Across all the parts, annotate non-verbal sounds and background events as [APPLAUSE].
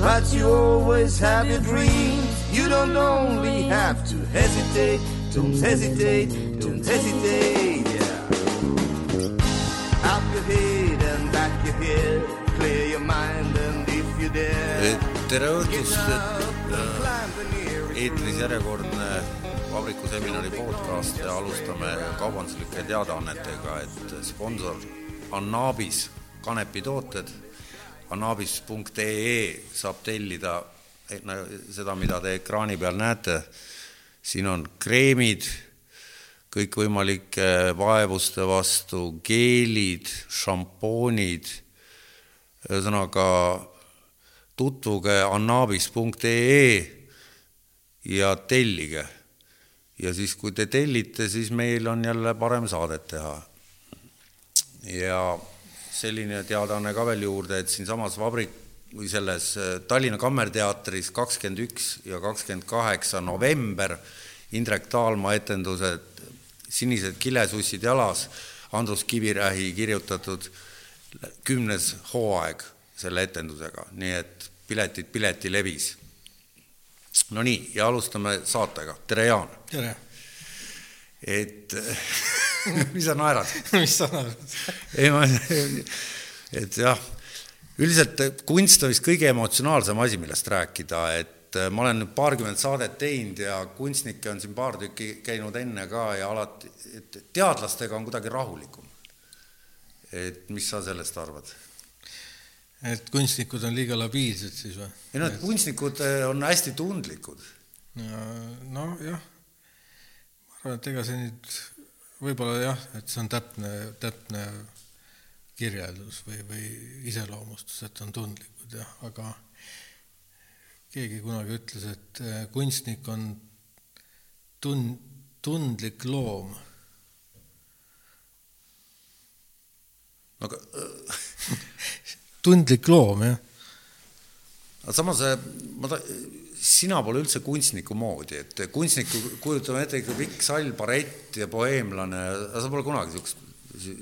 But you always have your dreams. You don't only have to hesitate, don't hesitate, don't hesitate. Yeah. Up your head and back your head, clear your mind and if you dare. tere õhtust, et eetris järjekordne vabrikuseminari podcast ja alustame kaubanduslike teadaannetega, et sponsor Annabis kanepitooted, annabis.ee saab tellida seda, mida te ekraani peal näete. siin on kreemid, kõikvõimalike vaevuste vastu, geelid, šampoonid, ühesõnaga tutvuge annabis.ee ja tellige. ja siis, kui te tellite, siis meil on jälle parem saadet teha. ja selline teadaanne ka veel juurde, et siinsamas vabrik või selles Tallinna Kammerteatris kakskümmend üks ja kakskümmend kaheksa november Indrek Taalma etendused Sinised kilesussid jalas, Andrus Kivirähi kirjutatud kümnes hooaeg selle etendusega, nii et piletid Piletilevis. no nii, ja alustame saatega, tere Jaan! tere! Et [LAUGHS] mis sa naerad [LAUGHS] mis sa naerad? ei ma, et jah, üldiselt kunst on vist kõige emotsionaalsem asi, millest rääkida, et ma olen nüüd paarkümmend saadet teinud ja kunstnikke on siin paar tükki käinud enne ka ja alati, et teadlastega on kuidagi rahulikum. et mis sa sellest arvad? et kunstnikud on liiga labiilsed siis või? ei no, et kunstnikud on hästi tundlikud. nojah, et ega see nüüd võib-olla jah, et see on täpne, täpne kirjeldus või, või iseloomustus, et on tundlikud jah, aga keegi kunagi ütles, et kunstnik on tun-, tundlik loom. aga [LAUGHS] tundlik loom, jah. aga samas ma ta-, sina pole üldse kunstniku moodi, et kunstnikku kujutame ette ikka pikk sall, barett ja boheemlane, aga sa pole kunagi siukest,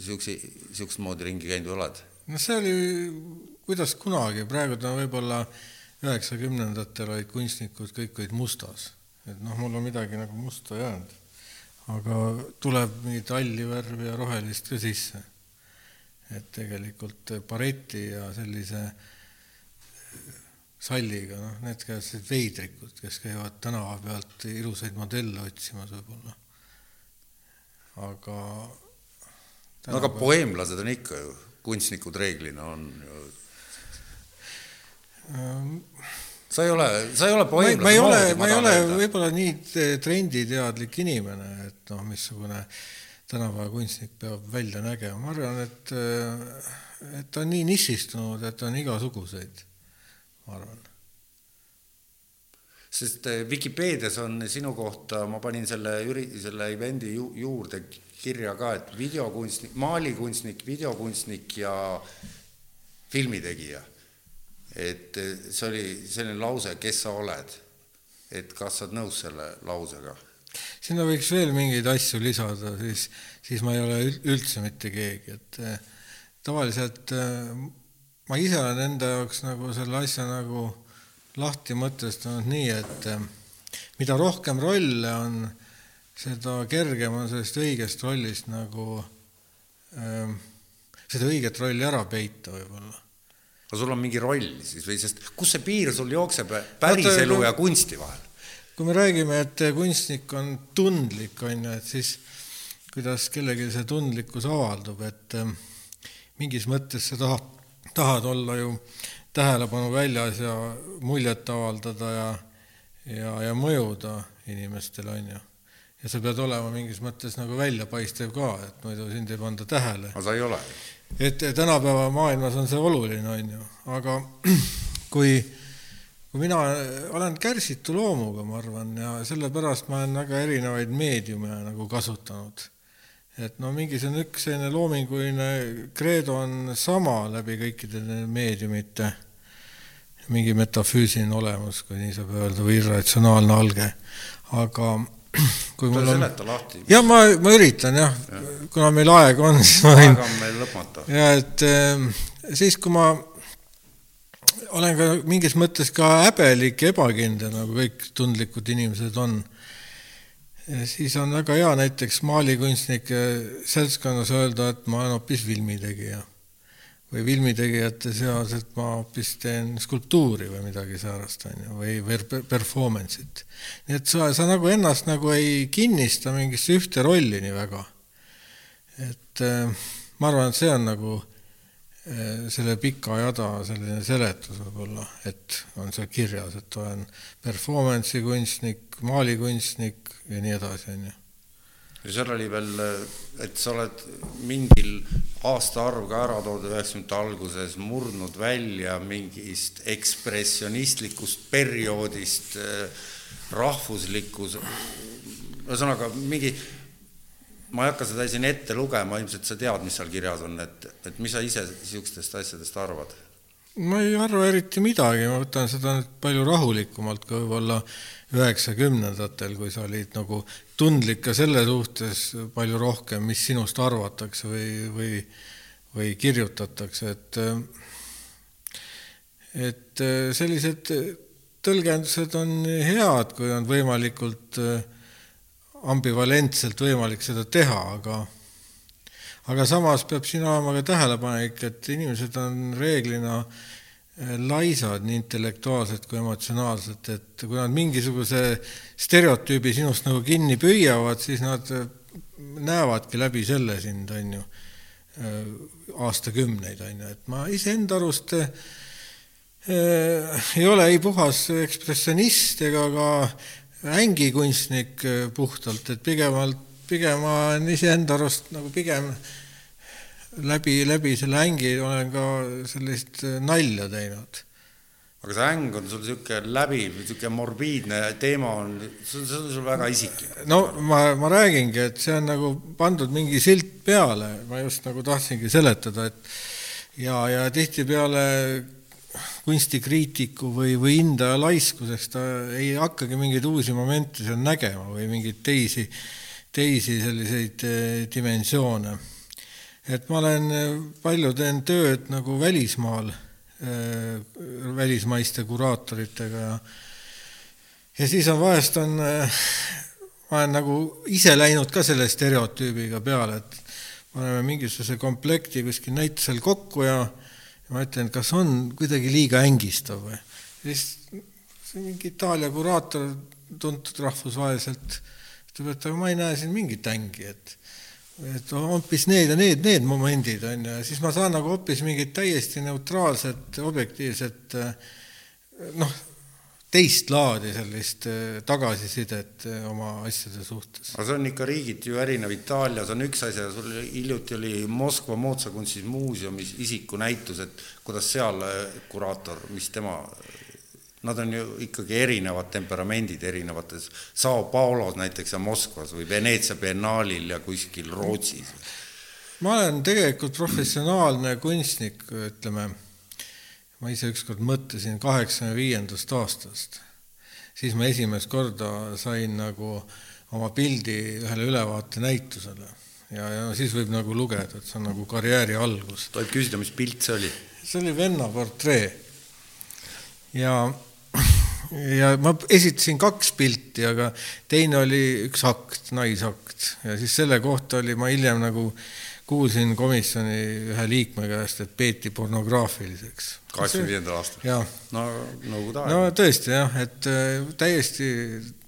siukse, siukest moodi ringi käinud või oled? no see oli, kuidas kunagi, praegu ta võib-olla üheksakümnendatel olid kunstnikud, kõik olid mustas. et noh, mul on midagi nagu musta jäänud. aga tuleb mingit halli värvi ja rohelist ka sisse et tegelikult bareti ja sellise salliga, noh, need käivad veidrikud, kes käivad tänava pealt ilusaid modelle otsimas võib-olla. aga no aga boheemlased on ikka ju, kunstnikud reeglina on ju. Ähm, sa ei ole, sa ei ole boheemlase ma ei ole, ma ei ole võib-olla nii trenditeadlik inimene, et noh, missugune äh, tänapäeva kunstnik peab välja nägema, ma arvan, et, et ta on nii nišistunud, et on igasuguseid, ma arvan. sest eh, Vikipeedias on sinu kohta, ma panin selle üri-, selle event'i ju, juurde kirja ka, et videokunstnik, maalikunstnik, videokunstnik ja filmitegija. et eh, see oli selline lause, kes sa oled. et kas sa oled nõus selle lausega? sinna võiks veel mingeid asju lisada, siis, siis ma ei ole üldse mitte keegi, et eh, tavaliselt ma ise olen enda jaoks nagu selle asja nagu lahti mõtestanud nii, et eh, mida rohkem rolle on, seda kergem on sellest õigest rollist nagu ähm, seda õiget rolli ära peita võib-olla. aga sul on mingi roll siis või, sest kus see piir sul jookseb päriselu ja kunsti vahel? kui me räägime, et kunstnik on tundlik, on ju, et siis kuidas kellelgi see tundlikkus avaldub, et ähm, mingis mõttes sa tahad, tahad olla ju tähelepanu väljas ja muljet avaldada ja, ja, ja mõjuda inimestele, on ju. ja sa pead olema mingis mõttes nagu väljapaistev ka, et muidu sind ei panda tähele. aga sa ei ole. et tänapäeva maailmas on see oluline, on ju, aga [CLEARS THROAT] kui kui mina olen kärsitu loomuga, ma arvan, ja sellepärast ma olen väga erinevaid meediume nagu kasutanud. Et no mingisugune üks selline loominguline kreedo on sama läbi kõikide meediumite, mingi metafüüsiline olemus, kui nii saab öelda, või irratsionaalne alge, aga [CLEARS THROAT] kui mul on. jah, ma, ma üritan jah ja., kuna meil aega on, [LAUGHS] siis ma võin. aeg on meil lõpmata. ja et ehm, siis, kui ma olen ka mingis mõttes ka häbelik ja ebakindel, nagu kõik tundlikud inimesed on. Siis on väga hea näiteks maalikunstnike seltskonnas öelda, et ma olen hoopis filmitegija. või filmitegijate seas, et ma hoopis teen skulptuuri või midagi säärast, on ju, või, või performance'it. nii et sa, sa nagu ennast nagu ei kinnista mingisse ühte rolli nii väga. et äh, ma arvan, et see on nagu Eh, selle pika jada selline seletus võib-olla, et on seal kirjas, et olen performance'i kunstnik, maalikunstnik ja nii edasi, on ju. ja seal oli veel, et sa oled mingil aastaarv ka ära toodud üheksakümnendate alguses, murdnud välja mingist ekspressionistlikust perioodist, eh, rahvuslikkus, ühesõnaga mingi ma ei hakka seda siin ette lugema, ilmselt sa tead, mis seal kirjas on, et, et mis sa ise niisugustest asjadest arvad? ma ei arva eriti midagi, ma võtan seda nüüd palju rahulikumalt kui võib-olla üheksakümnendatel, kui sa olid nagu tundlik ka selle suhtes palju rohkem, mis sinust arvatakse või, või, või kirjutatakse, et et sellised tõlgendused on head, kui on võimalikult ambivalentselt võimalik seda teha, aga aga samas peab siin olema ka tähelepanek, et inimesed on reeglina laisad nii intellektuaalselt kui emotsionaalselt, et kui nad mingisuguse stereotüübi sinust nagu kinni püüavad, siis nad eh, näevadki läbi selle sind, on ju, eh, aastakümneid, on ju, et ma iseenda arust äh, ei ole ei puhas ekspressionist ega ka ängikunstnik äh, puhtalt, et pigemalt, pigem ma olen iseenda arust nagu pigem läbi, läbi selle ängi olen ka sellist äh, nalja teinud. aga see äng on sul niisugune läbiv, niisugune morbiidne teema on, see on, see on sul väga isiklik. no ma, ma räägingi, et see on nagu pandud mingi silt peale, ma just nagu tahtsingi seletada, et ja, ja tihtipeale kunstikriitiku või, või hindaja laiskuseks ta ei hakkagi mingeid uusi momente seal nägema või mingeid teisi, teisi selliseid eh, dimensioone. Et ma olen, eh, palju teen tööd nagu välismaal, eh, välismaiste kuraatoritega ja ja siis on vahest on, ma olen nagu ise läinud ka selle stereotüübiga peale, et paneme mingisuguse komplekti kuskil näitusel kokku ja ja ma ütlen, kas on kuidagi liiga ängistav või. siis mingi Itaalia kuraator, tuntud rahvusvaheliselt, ütleb, et aga ma ei näe siin mingit ängi, et et hoopis need ja need, need momendid on ju, ja siis ma saan nagu hoopis mingit täiesti neutraalset, objektiivset noh, teist laadi sellist äh, tagasisidet äh, oma asjade suhtes. aga see on ikka riigiti ju erinev, Itaalias on üks asi, sul hiljuti oli Moskva moodsakunstimuuseumis isikunäitus, et kuidas seal kuraator, mis tema, nad on ju ikkagi erinevad temperamendid erinevates, Sao Paulos näiteks ja Moskvas või Veneetsia biennaalil ja kuskil Rootsis. ma olen tegelikult professionaalne kunstnik, ütleme ma ise ükskord mõtlesin kaheksakümne viiendast aastast, siis ma esimest korda sain nagu oma pildi ühele ülevaatenäitusele ja, ja siis võib nagu lugeda, et see on nagu karjääri algus. tohib küsida, mis pilt see oli? see oli venna portree. ja, ja ma esitasin kaks pilti, aga teine oli üks akt, naisakt ja siis selle kohta oli ma hiljem nagu kuulsin komisjoni ühe liikme käest, et peeti pornograafiliseks. kaheksakümne viiendal aastal? no Nõukogude ajal. no tõesti jah, et äh, täiesti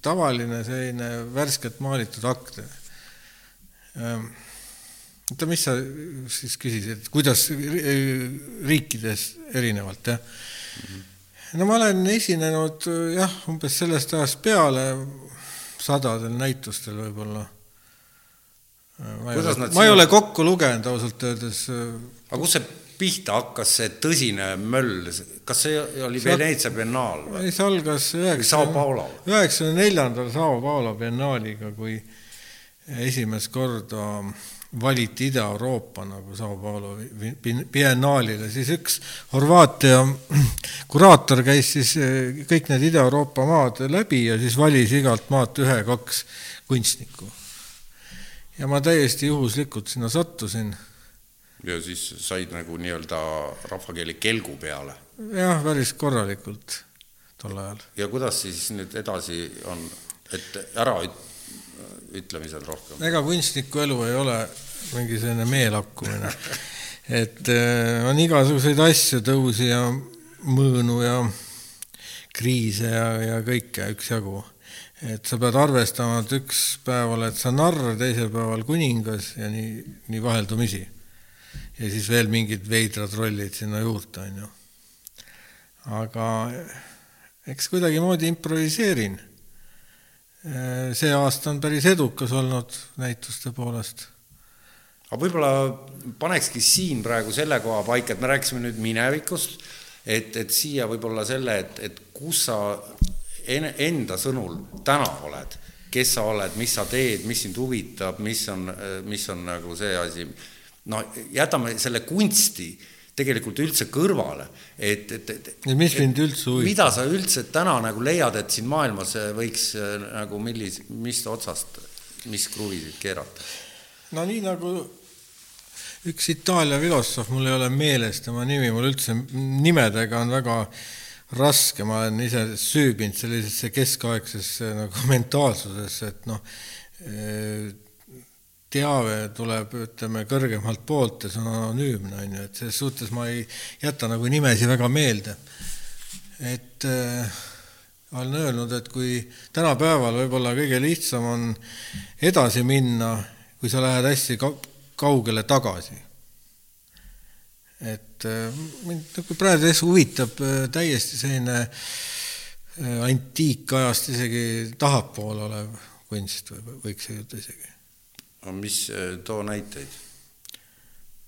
tavaline selline värskelt maalitud akt. Ähm, oota, mis sa siis küsisid, kuidas riikides erinevalt, jah mm? -hmm. No ma olen esinenud jah, umbes sellest ajast peale sadadel näitustel võib-olla ma ei, ole, ma ei ole kokku lugenud ausalt öeldes. aga kus see pihta hakkas see tõsine möll, kas see oli Veneetsia biennaal või? see algas üheksakümne, üheksakümne neljandal Sao Paulo biennaaliga, kui esimest korda valiti Ida-Euroopa nagu Sao Paulo biennaalile, siis üks Horvaatia [CLEARS THROAT] kuraator käis siis eh, kõik need Ida-Euroopa maad läbi ja siis valis igalt maalt ühe-kaks kunstnikku. ja ma täiesti juhuslikult sinna sattusin. ja siis said nagu nii-öelda rahvakeeli kelgu peale? jah, päris korralikult tol ajal. ja kuidas siis nüüd edasi on, et ära ütlemised rohkem? ega kunstniku elu ei ole mingi selline meelakkumine et äh, on igasuguseid asju, tõusi ja mõõnu ja kriise ja, ja kõike üksjagu. et sa pead arvestama, et üks päev oled sa narr, teisel päeval kuningas ja nii, nii vaheldumisi. ja siis veel mingid veidrad rollid sinna juurde, on ju. aga eks kuidagimoodi improviseerin Äh, see aasta on päris edukas olnud näituste poolest. Aga võib-olla panekski siin praegu selle koha paika, et me rääkisime nüüd minevikust, et, et siia võib-olla selle, et, et kus sa en, enda sõnul täna oled, kes sa oled, mis sa teed, mis sind huvitab, mis on, mis on nagu see asi, no jätame selle kunsti tegelikult üldse kõrvale, et, et, et mis mind üldse huvitab? mida sa üldse täna nagu leiad, et siin maailmas võiks nagu millis, mis otsast, mis kruvisid keerata? No nii nagu üks Itaalia filosoof, mul ei ole meeles tema nimi, mul üldse nimedega on väga raske, ma olen ise süübinud sellisesse keskaegsesse nagu mentaalsusesse, et noh, teave tuleb, ütleme, kõrgemalt poolt ja see on anonüümne, on ju, et selles suhtes ma ei jäta nagu nimesi väga meelde. et äh, olen öelnud, et kui tänapäeval võib-olla kõige lihtsam on edasi minna, kui sa lähed hästi kaugele tagasi. et äh, mind nagu praegu huvitab äh, täiesti selline äh, antiikajast isegi tahapool olev kunst või võiks öelda isegi no mis, too näiteid,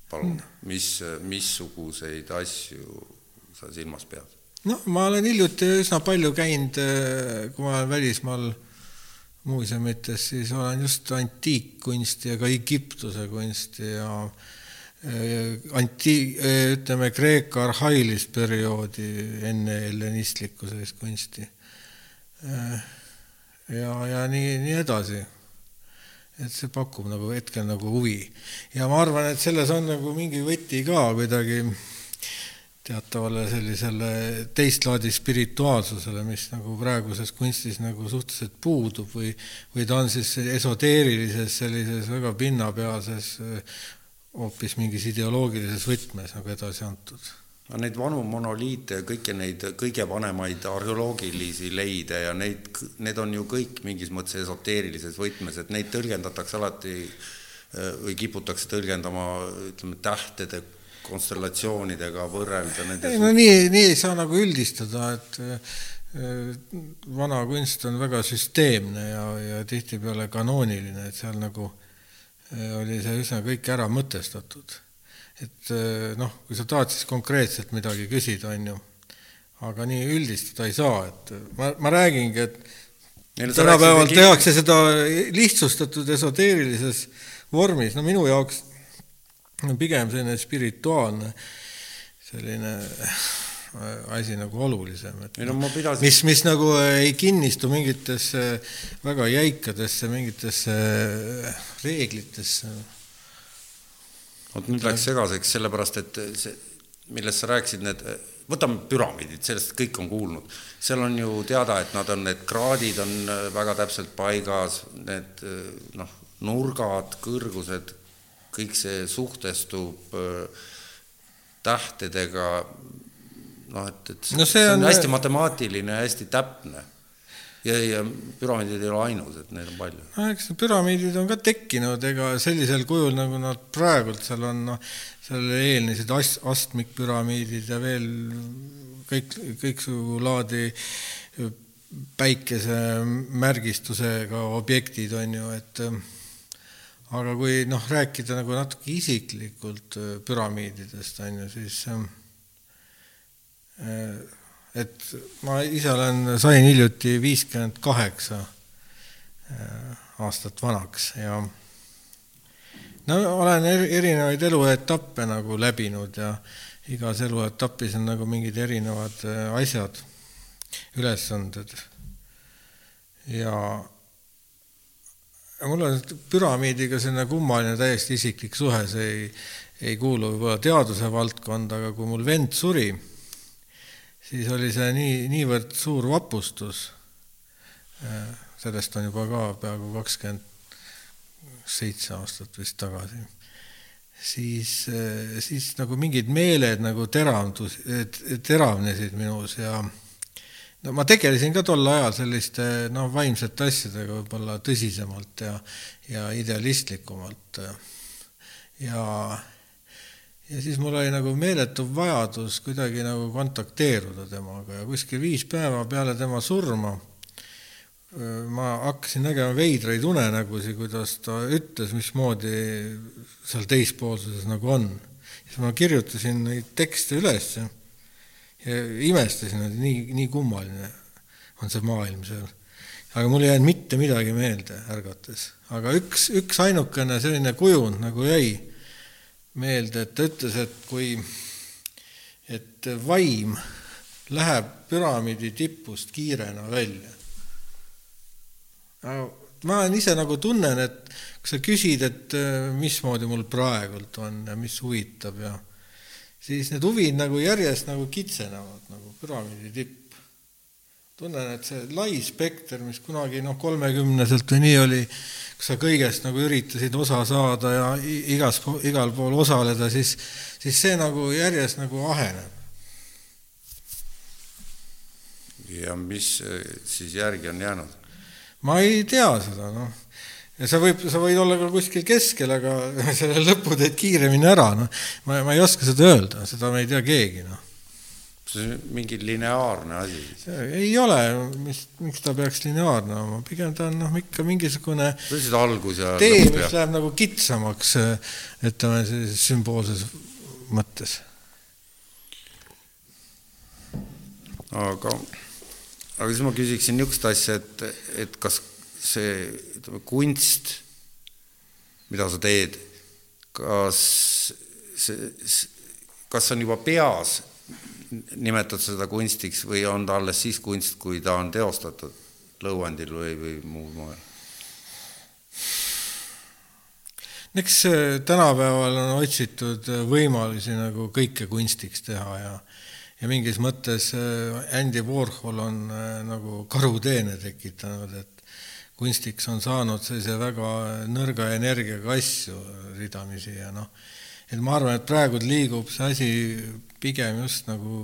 palun, mis, äh, missuguseid asju sa silmas pead? noh, ma olen hiljuti üsna palju käinud, kui ma olen välismaal muuseumites, siis olen just antiikkunsti ja ka Egiptuse kunsti ja anti-, ütleme Kreeka arhailist perioodi enne hellenistlikku sellist kunsti. ja, ja nii, nii edasi et see pakub nagu hetkel nagu huvi. ja ma arvan, et selles on nagu mingi võti ka kuidagi teatavale sellisele teist laadi spirituaalsusele, mis nagu praeguses kunstis nagu suhteliselt puudub või, või ta on siis esoteerilises sellises väga pinnapealses hoopis mingis ideoloogilises võtmes nagu edasi antud. No neid vanu monoliite ja kõiki neid kõige vanemaid arheoloogilisi leide ja neid, need on ju kõik mingis mõttes esoteerilises võtmes, et neid tõlgendatakse alati äh, või kiputakse tõlgendama, ütleme, tähtede konstellatsioonidega võrrelda nendes ei no nii, nii ei saa nagu üldistada, et vana kunst on väga süsteemne ja, ja tihtipeale kanooniline, et seal nagu äh, oli see üsna kõik ära mõtestatud. Et eh, noh, kui sa tahad siis konkreetselt midagi küsida, on ju, aga nii üldistada ei saa, et ma, ma räägingi, et tänapäeval tehakse seda lihtsustatud esoteerilises vormis, no minu jaoks pigem selline spirituaalne selline äh, asi nagu olulisem, et no, pidasin... mis, mis nagu ei kinnistu mingitesse väga jäikadesse mingitesse reeglitesse vot nüüd läks segaseks, sellepärast et see, millest sa rääkisid, need, võtame püramiidid, sellest kõik on kuulnud. seal on ju teada, et nad on, need kraadid on äh, väga täpselt paigas, need äh, noh, nurgad, kõrgused, kõik see suhtestub äh, tähtedega, noh, et, et no see, see on, on hästi matemaatiline, hästi täpne ja, ja püramiidid ei ole ainus, et neid on palju. no eks need püramiidid on ka tekkinud, ega sellisel kujul, nagu nad praegult seal on, noh, seal eelnesid ast-, astmikpüramiidid ja veel kõik, kõiksugu laadi päikesemärgistusega objektid, on ju, et aga kui noh, rääkida nagu natuke isiklikult äh, püramiididest, on ju, siis äh, et ma ise olen, sain hiljuti viiskümmend kaheksa äh, aastat vanaks ja no olen erinevaid eluetappe nagu läbinud ja igas eluetapis on nagu mingid erinevad asjad, ülesanded. Ja mul on püramiidiga selline kummaline täiesti isiklik suhe, see ei, ei kuulu võib-olla teaduse valdkonda, aga kui mul vend suri, siis oli see nii, niivõrd suur vapustus, sellest on juba ka peaaegu kakskümmend seitse aastat vist tagasi, siis, siis nagu mingid meeled nagu teravdus, teravnesid minus ja no ma tegelesin ka tol ajal selliste noh, vaimsete asjadega võib-olla tõsisemalt ja, ja idealistlikumalt. ja, ja siis mul oli nagu meeletu vajadus kuidagi nagu kontakteeruda temaga ja kuskil viis päeva peale tema surma ma hakkasin nägema veidraid unenägusid, kuidas ta ütles, mismoodi seal teispoolsuses nagu on. siis ma kirjutasin neid tekste ülesse imestasin, et nii, nii kummaline on see maailm seal. aga mul ei jäänud mitte midagi meelde ärgates, aga üks, üks ainukene selline kujund nagu jäi meelde, et ta ütles, et kui, et vaim läheb püramiidi tipust kiirena välja. ma olen ise nagu tunnen, et kui sa küsid, et mismoodi mul praegult on ja mis huvitab ja siis need huvid nagu järjest nagu kitsenevad, nagu püramiidi tipp. tunnen, et see lai spekter, mis kunagi noh, kolmekümneselt või nii oli, kus sa kõigest nagu üritasid osa saada ja igas, igal pool osaleda, siis, siis see nagu järjest nagu aheneb. ja mis eh, siis järgi on jäänud? ma ei tea seda, noh ja sa võib, sa võid olla ka kuskil keskel, aga [LAUGHS] selle lõpu teed kiiremini ära, noh. ma, ma ei oska seda öelda, seda me ei tea keegi, noh. see on mingi lineaarne asi. ei ole, mis, miks ta peaks lineaarne olema, pigem ta on noh, ikka mingisugune tee, mis läheb nagu kitsamaks, ütleme sellises sümboolses mõttes. aga, aga siis ma küsiksin niisugust asja, et, et kas see, ütleme, kunst, mida sa teed, kas see, kas on juba peas, nimetad seda kunstiks või on ta alles siis kunst, kui ta on teostatud lõuendil või, või muul moel? eks äh, tänapäeval on otsitud äh, võimalusi nagu kõike kunstiks teha ja ja mingis mõttes äh, Andy Warhol on nagu karuteene tekitanud, et kunstiks on saanud sellise väga nõrga energiaga asju ridamisi ja noh, et ma arvan, et praegu liigub see asi pigem just nagu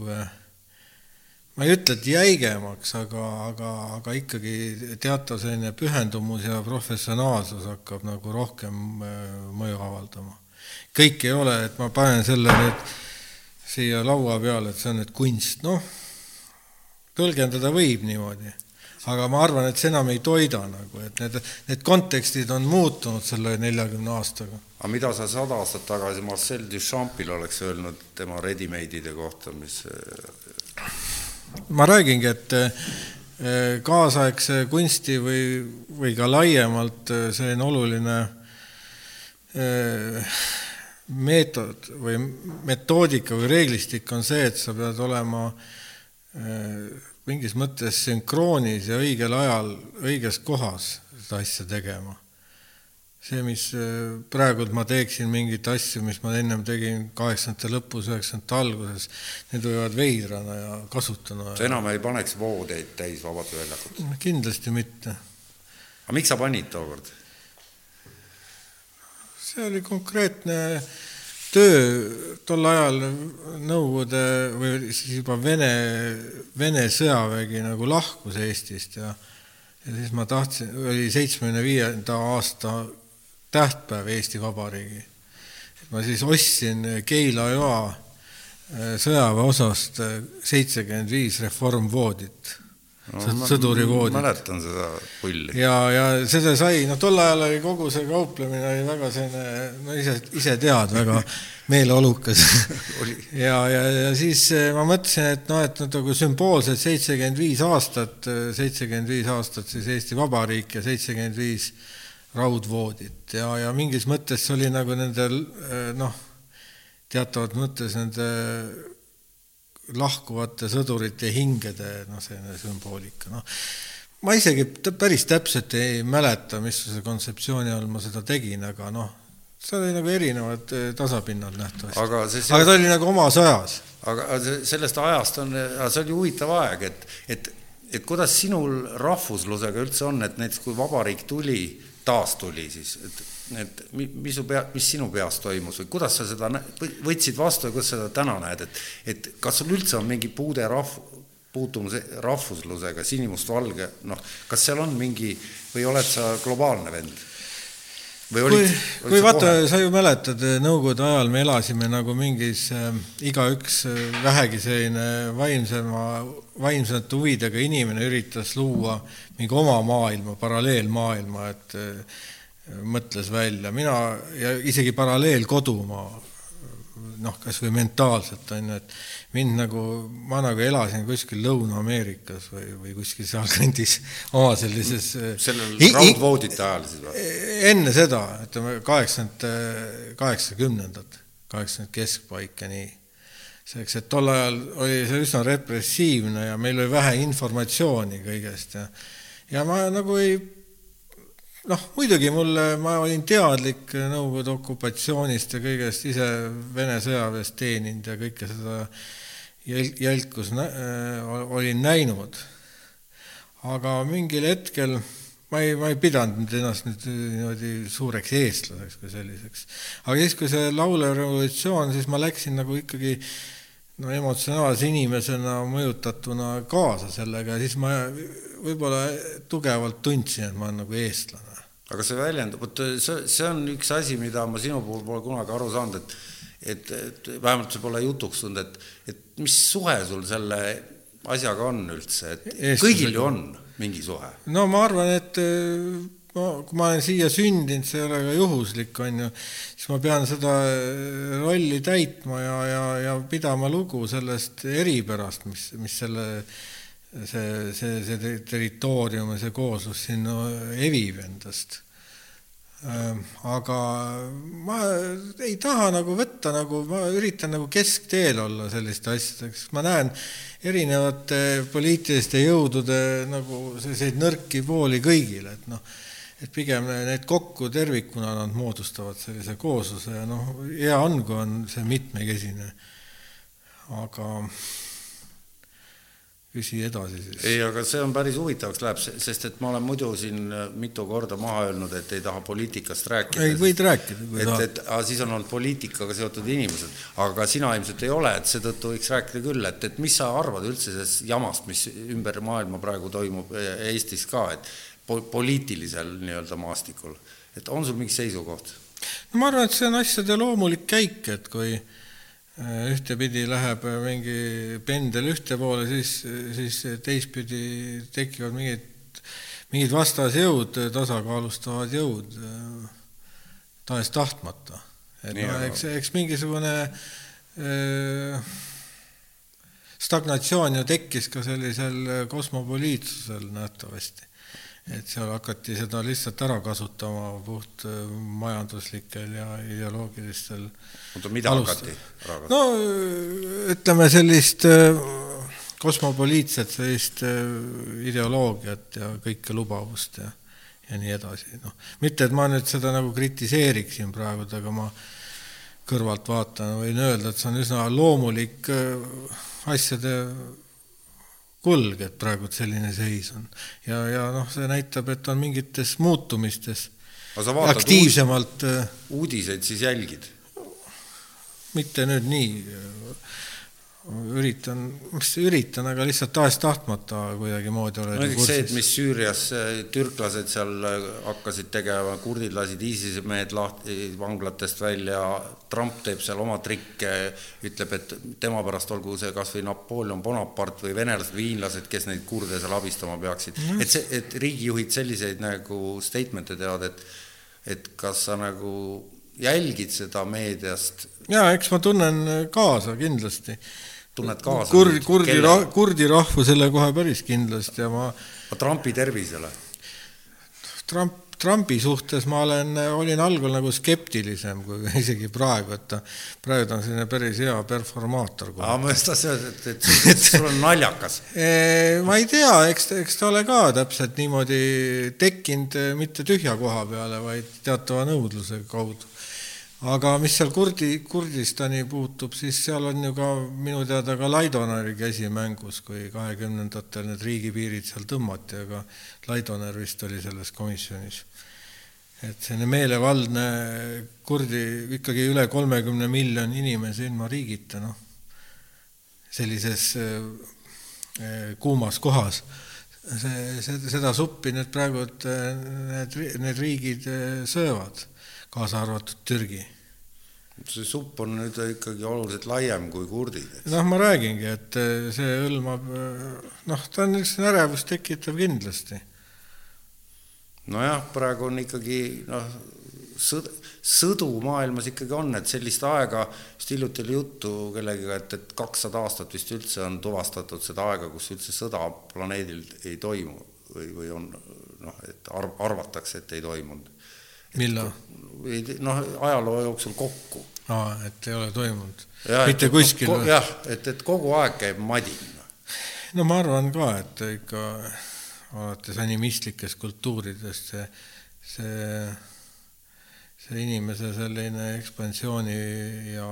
ma ei ütle, et jäigemaks, aga, aga, aga ikkagi teatav selline pühendumus ja professionaalsus hakkab nagu rohkem äh, mõju avaldama. kõik ei ole, et ma panen selle nüüd siia laua peale, et see on nüüd kunst, noh, tõlgendada võib niimoodi aga ma arvan, et see enam ei toida nagu, et need, need kontekstid on muutunud selle neljakümne aastaga. aga mida sa sada aastat tagasi Marcel Duchampil oleks öelnud tema ready-made'ide kohta, mis ma räägingi, et eh, kaasaegse kunsti või, või ka laiemalt eh, selline oluline eh, meetod või metoodika või reeglistik on see, et sa pead olema mingis mõttes sünkroonis ja õigel ajal õiges kohas seda asja tegema. see, mis äh, praegult ma teeksin mingeid asju, mis ma ennem tegin kaheksakümnendate lõpus, üheksakümnendate alguses, need võivad veidrana ja kasutuna. sa enam ei paneks voodeid täis Vabaduse väljakut? kindlasti mitte. aga miks sa panid tookord? see oli konkreetne töö tol ajal Nõukogude või siis juba Vene, Vene sõjavägi nagu lahkus Eestist ja ja siis ma tahtsin, oli seitsmekümne viienda aasta tähtpäev Eesti Vabariigi. ma siis ostsin Keila-Joa äh, sõjaväeosast äh, seitsekümmend viis reformvoodit no, sõdurivoodit. mäletan seda pulli. ja, ja seda sai, no tol ajal oli kogu see kauplemine oli väga selline, no ise, ise tead, väga [LAUGHS] meeleolukas ja, ja, ja siis eh, ma mõtlesin, et noh, et nagu sümboolselt seitsekümmend viis aastat, seitsekümmend viis aastat siis Eesti Vabariik ja seitsekümmend viis raudvoodit ja, ja mingis mõttes oli nagu nendel eh, noh, teatavas mõttes nende lahkuvate sõdurite hingede noh, selline sümboolika, noh. ma isegi päris täpselt ei mäleta, missuguse kontseptsiooni all ma seda tegin, aga noh, see oli nagu erinevad eh, tasapinnad nähtavasti. aga, see, aga ta oli nagu omas ajas. aga sellest ajast on, see oli huvitav aeg, et, et, et kuidas sinul rahvuslusega üldse on, et näiteks kui vabariik tuli, taas tuli siis, et et mis su pea, mis sinu peas toimus või kuidas sa seda võtsid vastu ja kuidas sa seda täna näed, et, et kas sul üldse on mingi puude rahv-, puutumus rahvuslusega, sinimustvalge, noh, kas seal on mingi või oled sa globaalne vend? või olid, kui, kui vaata, sa ju mäletad, Nõukogude ajal me elasime nagu mingis äh, igaüks äh, vähegi selline vaimsema, vaimsete huvidega inimene üritas luua mingi oma maailma, paralleelmaailma, et äh, mõtles välja, mina ja isegi paralleelkodumaa, noh, kas või mentaalselt on ju, et mind nagu, ma nagu elasin kuskil Lõuna-Ameerikas või, või kuskil sealkandis [LAUGHS] oma sellises sellel raudvoodite ajal siis või? enne seda, ütleme kaheksakümmend, kaheksakümnendad, kaheksakümmend keskpaika, nii. selleks, et tol ajal oli see üsna repressiivne ja meil oli vähe informatsiooni kõigest ja ja ma nagu ei noh, muidugi mulle, ma olin teadlik Nõukogude okupatsioonist ja kõigest, ise Vene sõjaväes teeninud ja kõike seda jäl-, jälkus nä-, äh, olin näinud. aga mingil hetkel ma ei, ma ei pidanud ennast nüüd niimoodi suureks eestlaseks kui selliseks. aga siis, kui see laulev revolutsioon, siis ma läksin nagu ikkagi no emotsionaalse inimesena mõjutatuna kaasa sellega ja siis ma võib-olla tugevalt tundsin, et ma olen nagu eestlane aga see väljendub, vot see, see on üks asi, mida ma sinu puhul pole kunagi aru saanud, et et, et vähemalt see pole jutuks tulnud, et, et mis suhe sul selle asjaga on üldse, et Eestis kõigil ju on mingi suhe? no ma arvan, et ma, kui ma olen siia sündinud, see ei ole ka juhuslik, on ju, siis ma pean seda rolli täitma ja, ja, ja pidama lugu sellest eripärast, mis, mis selle see, see, see territoorium ja see kooslus siin evib endast. Ehm, aga ma ei taha nagu võtta nagu, ma üritan nagu keskteel olla selliste asjadega, sest ma näen erinevate poliitiliste jõudude nagu selliseid nõrki pooli kõigil, et noh, et pigem need kokku tervikuna nad moodustavad sellise koosluse ja noh, hea on, kui on see mitmekesine. aga küsi edasi siis. ei, aga see on päris huvitavaks läheb, sest et ma olen muidu siin äh, mitu korda maha öelnud, et ei taha poliitikast rääkida. ei, võid rääkida, et, et siis on olnud poliitikaga seotud inimesed, aga sina ilmselt ei ole, et seetõttu võiks rääkida küll, et, et mis sa arvad üldse sellest jamast, mis ümber maailma praegu toimub äh, Eestis ka, et po poliitilisel nii-öelda maastikul, et on sul mingi seisukoht? no ma arvan, et see on asjade loomulik käik, et kui Äh, ühtepidi läheb mingi pendel ühte poole, siis, siis teistpidi tekivad mingid, mingid vastasjõud, tasakaalustavad jõud tahes-tahtmata. et noh, eks, eks mingisugune äh, stagnatsioon ju tekkis ka sellisel kosmopoliitsusel nähtavasti et seal hakati seda lihtsalt ära kasutama puht äh, majanduslikel ja ideoloogilistel oota, mida alustel. hakati ära kasutama? no ütleme sellist äh, kosmopoliitset sellist äh, ideoloogiat ja kõike lubavust ja ja nii edasi, noh, mitte et ma nüüd seda nagu kritiseeriksin praegu, aga ma kõrvalt vaatan, võin öelda, et see on üsna loomulik asjade kulg, et praegu selline seis on. ja, ja noh, see näitab, et on mingites muutumistes aktiivsemalt uudiseid siis jälgid? mitte nüüd nii, üritan, mis üritan, aga lihtsalt tahes-tahtmata kuidagimoodi oled no näiteks see, et mis Süürias türklased seal hakkasid tegema, kurdid lasid ISISe mehed lahti vanglatest välja, Trump teeb seal oma trikke, ütleb, et tema pärast olgu see kas või Napoleon Bonaparte või venelased või hiinlased, kes neid kurde seal abistama peaksid mm. -hmm. et see, et riigijuhid selliseid nagu statement'e teevad, et et kas sa nagu jälgid seda meediast? jaa, eks ma tunnen kaasa kindlasti tunned kaasa? kurdi, kurdi, kurdi rahvusele kohe päris kindlasti ja ma Trumpi tervisele? Trump, Trumpi suhtes ma olen, olin algul nagu skeptilisem kui [LAUGHS] isegi praegu, et ta, praegu ta on selline päris hea performaator. aa, ma just tahtsin öelda, et, et, et sul on naljakas [LAUGHS] ma ei tea, eks, eks ta ole ka täpselt niimoodi tekkinud mitte tühja koha peale, vaid teatava nõudluse kaudu aga mis seal Kurdi, Kurdistani puutub, siis seal on ju ka minu teada ka Laidoneri käsi mängus, kui kahekümnendatel need riigipiirid seal tõmmati, aga Laidoner vist oli selles komisjonis. et selline meelevaldne kurdi, ikkagi üle kolmekümne miljoni inimese ilma riigita, noh, sellises äh, kuumas kohas see, see, seda suppi nüüd praegu need, need riigid söövad, kaasa arvatud Türgi see supp on nüüd ikkagi oluliselt laiem kui kurdid. noh, ma räägingi, et eh, see hõlmab, eh, noh, ta on üks ärevust tekitav kindlasti. nojah, praegu on ikkagi noh, sõd-, sõdu maailmas ikkagi on, et sellist aega, just hiljuti oli juttu kellegiga, et, et kakssada aastat vist üldse on tuvastatud seda aega, kus üldse sõda planeedil ei toimu või, või on noh, et arv-, arvatakse, et ei toimunud millal? Noh, ajaloo jooksul kokku. aa, et ei ole toimunud? mitte kuskil ko? jah, et, et kogu aeg käib madin. no ma arvan ka, et ikka alates animistlikest kultuuridest see, see, see inimese selline ekspansiooni ja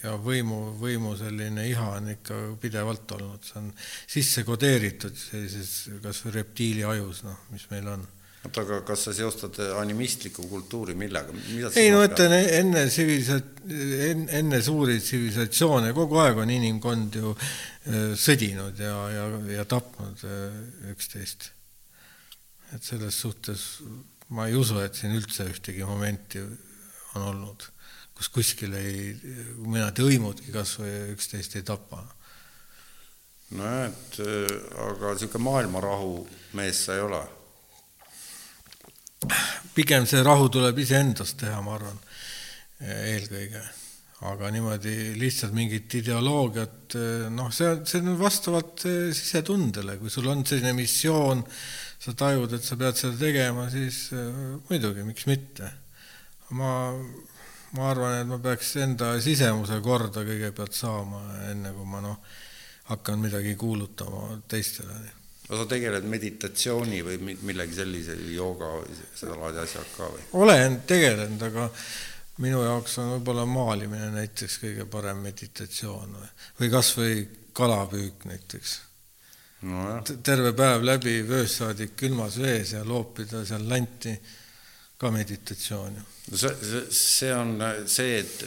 ja võimu, võimu selline iha on ikka pidevalt olnud, see on sisse kodeeritud sellises kas või reptiili ajus, noh, mis meil on oota, aga kas sa seostad animistlikku kultuuri millega? ei no ütlen enne tsivilisa-, enne suuri tsivilisatsioone kogu aeg on inimkond ju äh, sõdinud ja, ja, ja tapnud äh, üksteist. et selles suhtes ma ei usu, et siin üldse ühtegi momenti on olnud, kus kuskil ei, mõned hõimudki kas või üksteist ei tapa. nojah, et äh, aga niisugune maailmarahu mees sa ei ole pigem see rahu tuleb iseendast teha, ma arvan, eelkõige. aga niimoodi lihtsalt mingit ideoloogiat, noh, see on, see on vastavalt eh, sisetundele, kui sul on selline missioon, sa tajud, et sa pead seda tegema, siis eh, muidugi, miks mitte. ma, ma arvan, et ma peaks enda sisemuse korda kõigepealt saama, enne kui ma noh, hakkan midagi kuulutama teistele no sa tegeled meditatsiooni või millegi sellise, jooga või sedalaadi asjaga ka või? olen tegelenud, aga minu jaoks on võib-olla maalimine näiteks kõige parem meditatsioon või, või kas või kalapüük näiteks no. terve päev läbi vööst saadik külmas vees ja loopida seal lanti ka meditatsioon ju. no see, see, see on see, et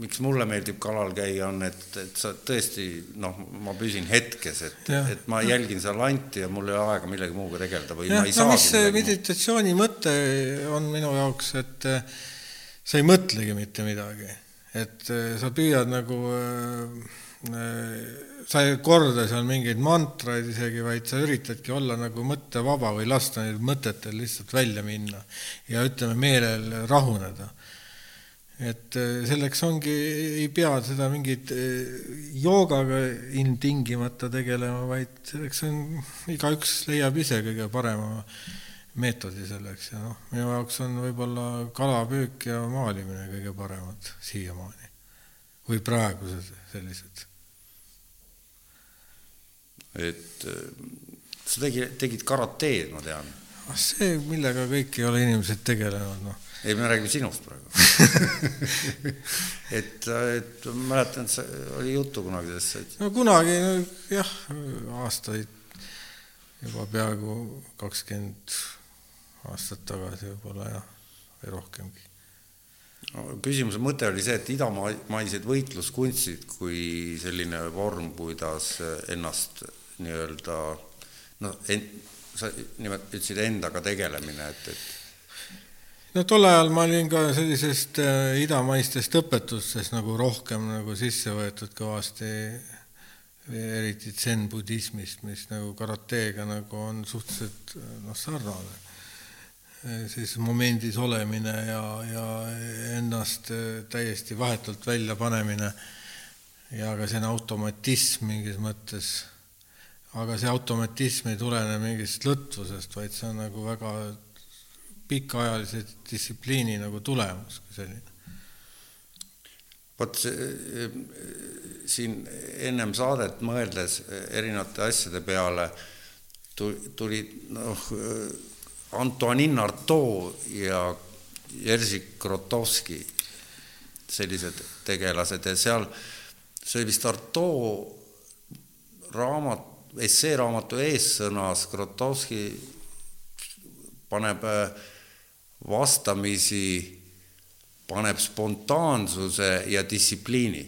miks mulle meeldib kalal käia, on, et, et sa tõesti noh, ma püsin hetkes, et, et ma jälgin seda lanti ja mul ei ole aega millegi muuga tegeleda või ja, ma ei no, saagi. mis meditatsiooni mõte on minu jaoks, et eh, sa ei mõtlegi mitte midagi, et eh, sa püüad nagu äh, sa ei korda seal mingeid mantraid isegi, vaid sa üritadki olla nagu mõttevaba või lasta neil mõtetel lihtsalt välja minna ja ütleme, meelel rahuneda. et äh, selleks ongi, ei pea seda mingit äh, joogaga ilmtingimata tegelema, vaid selleks on, igaüks leiab ise kõige parema meetodi selleks ja noh, minu jaoks on võib-olla kalapüük ja maalimine kõige paremad siiamaani või praegused sellised et äh, sa tegi, tegid karateed, ma tean. ah see, millega kõik ei ole inimesed tegelenud, noh. ei, me räägime sinust praegu [LAUGHS] et, et mäletan, et see oli juttu kunagi sellest, et no kunagi no, jah, aastaid, juba peaaegu kakskümmend aastat tagasi võib-olla jah, või rohkemgi küsimuse mõte oli see, et idamaised võitluskunstid kui selline vorm, kuidas ennast nii-öelda noh, sa nimelt ütlesid endaga tegelemine, et, et no tol ajal ma olin ka sellisest äh, idamaistest õpetustest nagu rohkem nagu sisse võetud kõvasti, eriti zen-budismist, mis nagu karateega nagu on suhteliselt noh, sarnane siis momendis olemine ja, ja ennast täiesti vahetult välja panemine ja ka selline automatism mingis mõttes. Aga see automatism ei tulene mingist lõtvusest, vaid see on nagu väga pikaajalise distsipliini nagu tulemus kui selline. vot siin ennem saadet mõeldes erinevate asjade peale tuli noh Antonin Artaud ja Jerzy Grotowski, sellised tegelased ja seal, see oli vist Artaud raamat, esseeraamatu eessõnas, Grotowski paneb äh, vastamisi, paneb spontaansuse ja distsipliini.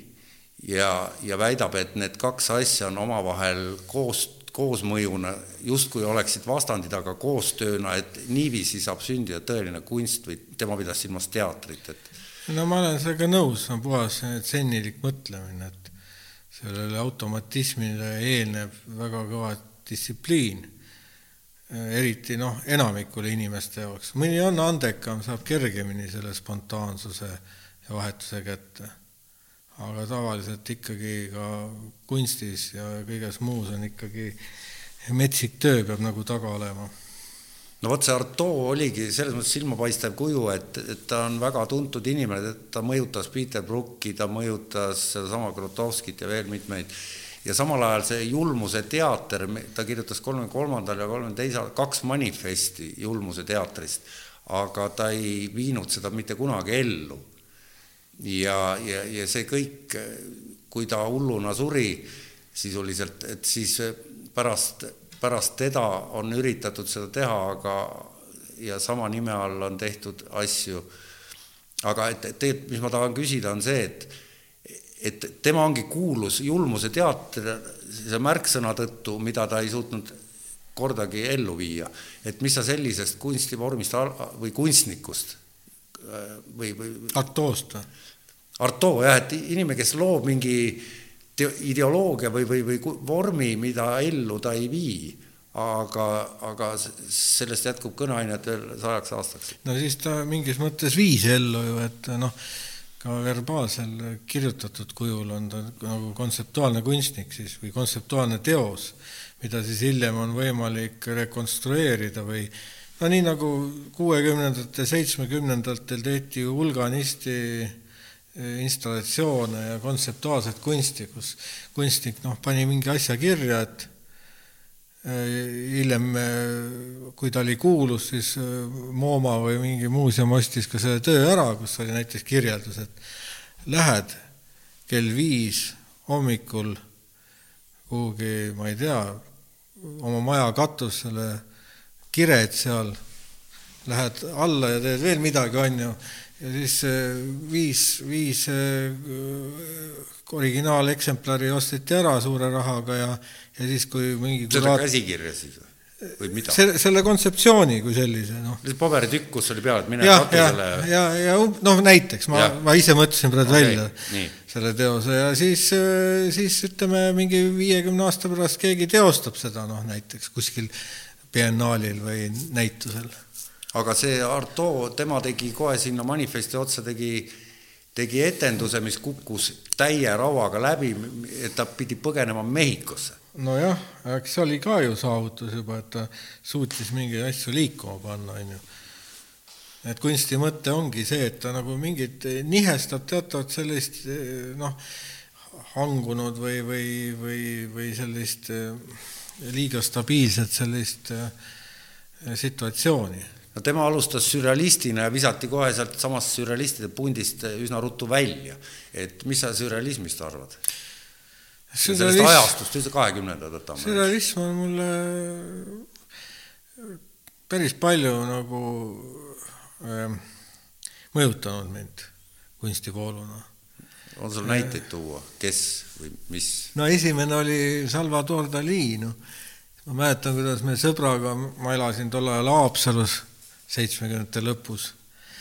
Ja, ja väidab, et need kaks asja on omavahel koos koosmõjuna. Justkui oleksid vastandid, aga koostööna, et niiviisi saab sündida tõeline kunst või tema pidas silmas teatrit, et no ma olen sellega nõus, see on puhas tsennilik mõtlemine, et sellele automatismile eelneb väga kõva distsipliin, eriti noh, enamikule inimeste jaoks, mõni on andekam, saab kergemini selle spontaansuse ja vahetuse kätte aga tavaliselt ikkagi ka kunstis ja kõiges muus on ikkagi metsik töö peab nagu taga olema. No vot, see Artaud oligi selles mõttes silmapaistev kuju, et, et ta on väga tuntud inimene, ta mõjutas Peter Brooki, ta mõjutas sedasama Grotowskit ja veel mitmeid. Ja samal ajal see julmuse teater, ta kirjutas kolmekümne kolmandal ja kolmekümne teisel kaks manifesti julmuse teatrist, aga ta ei viinud seda mitte kunagi ellu. Ja, ja, ja see kõik, kui ta hulluna suri sisuliselt, et siis pärast, pärast teda on üritatud seda teha, aga ja sama nime all on tehtud asju. aga et, et tegelikult, mis ma tahan küsida, on see, et et tema ongi kuulus julmuse teater selle märksõna tõttu, mida ta ei suutnud kordagi ellu viia. et mis sa sellisest kunstivormist või kunstnikust või, või Artoost või? Arto jah, et inimene, kes loob mingi ideoloogia või, või, või vormi, mida ellu ta ei vii, aga, aga sellest jätkub kõneainet veel sajaks aastaks. no siis ta mingis mõttes viis ellu ju, et noh, ka verbaalsel kirjutatud kujul on ta nagu kontseptuaalne kunstnik siis või kontseptuaalne teos, mida siis hiljem on võimalik rekonstrueerida või no nii nagu kuuekümnendatel, seitsmekümnendatel tehti ju hulganisti installatsioone ja kontseptuaalset kunsti, kus kunstnik noh, pani mingi asja kirja, et eh, hiljem, eh, kui ta oli kuulus, siis eh, MoMA või mingi muuseum ostis ka selle töö ära, kus oli näiteks kirjeldus, et lähed kell viis hommikul kuhugi, ma ei tea, oma maja katusele, kired seal, lähed alla ja teed veel midagi, on ju ja siis viis, viis originaaleksemplari osteti ära suure rahaga ja, ja siis, kui mingi seda kuraat... käsikirja siis või mida? selle, selle kontseptsiooni kui sellise, noh. paberitükk, kus oli peal, et mine katusele ja, ja, ja, ja noh, näiteks ma, ma ise mõtlesin praegu okay, välja nii. selle teose ja siis, siis ütleme, mingi viiekümne aasta pärast keegi teostab seda, noh näiteks kuskil biennaalil või näitusel aga see Arto, tema tegi kohe sinna manifesti otsa, tegi, tegi etenduse, mis kukkus täie rauaga läbi, et ta pidi põgenema Mehhikosse. nojah, eks see oli ka ju saavutus juba, et ta suutis mingeid asju liikuma panna, on ju. et kunsti mõte ongi see, et ta nagu mingit, nihestab teatavat sellist noh, hangunud või, või, või, või sellist liiga stabiilset sellist situatsiooni no tema alustas sürrealistina ja visati kohe sealt samast sürrealistide pundist üsna ruttu välja. et mis sa sürrealismist arvad? sellest ajastust, üldse kahekümnendad võtame. sürrealism on mulle päris palju nagu äh, mõjutanud mind. kunstivooluna. on sul näiteid tuua, kes või mis? no esimene oli Salvador Dali, noh. ma mäletan, kuidas me sõbraga, ma elasin tol ajal Haapsalus seitsmekümnendate lõpus,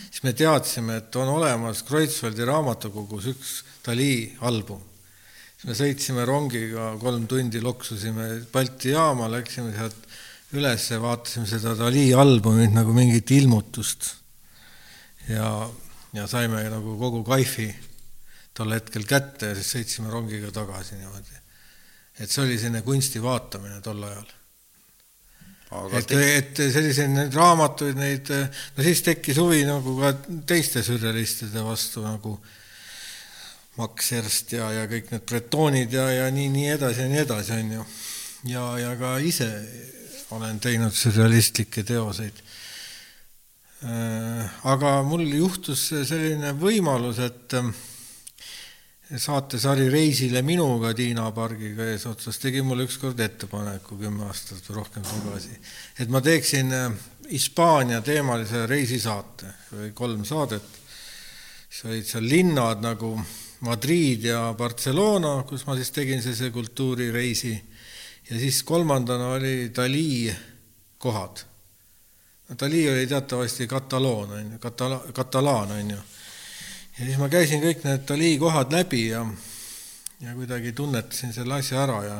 siis me teadsime, et on olemas Kreutzwaldi raamatukogus üks Dali album. siis me sõitsime rongiga, kolm tundi loksusime Balti jaama, läksime sealt üles ja vaatasime seda Dali albumit nagu mingit ilmutust. ja, ja saime nagu kogu kaifi tol hetkel kätte ja siis sõitsime rongiga tagasi niimoodi. et see oli selline kunsti vaatamine tol ajal. Et te..., et selliseid neid raamatuid, neid, no siis tekkis huvi nagu ka teiste sürrealistide vastu nagu Max Ernst ja, ja kõik need bretoonid ja, ja nii, nii edasi ja nii edasi, on ju. ja, ja ka ise olen teinud sürrealistlikke teoseid. Äh, aga mul juhtus selline võimalus, et saatesari Reisile minuga Tiina Pargiga eesotsas tegi mulle ükskord ettepaneku kümme aastat või rohkem tagasi, et ma teeksin äh, Hispaania teemalise reisisaate või kolm saadet, siis olid seal linnad nagu Madrid ja Barcelona, kus ma siis tegin sellise kultuurireisi ja siis kolmandana oli Dali kohad. Dali oli teatavasti kataloon, on ju, katala-, katalaan, on ju. Ja siis ma käisin kõik need Dali kohad läbi ja, ja kuidagi tunnetasin selle asja ära ja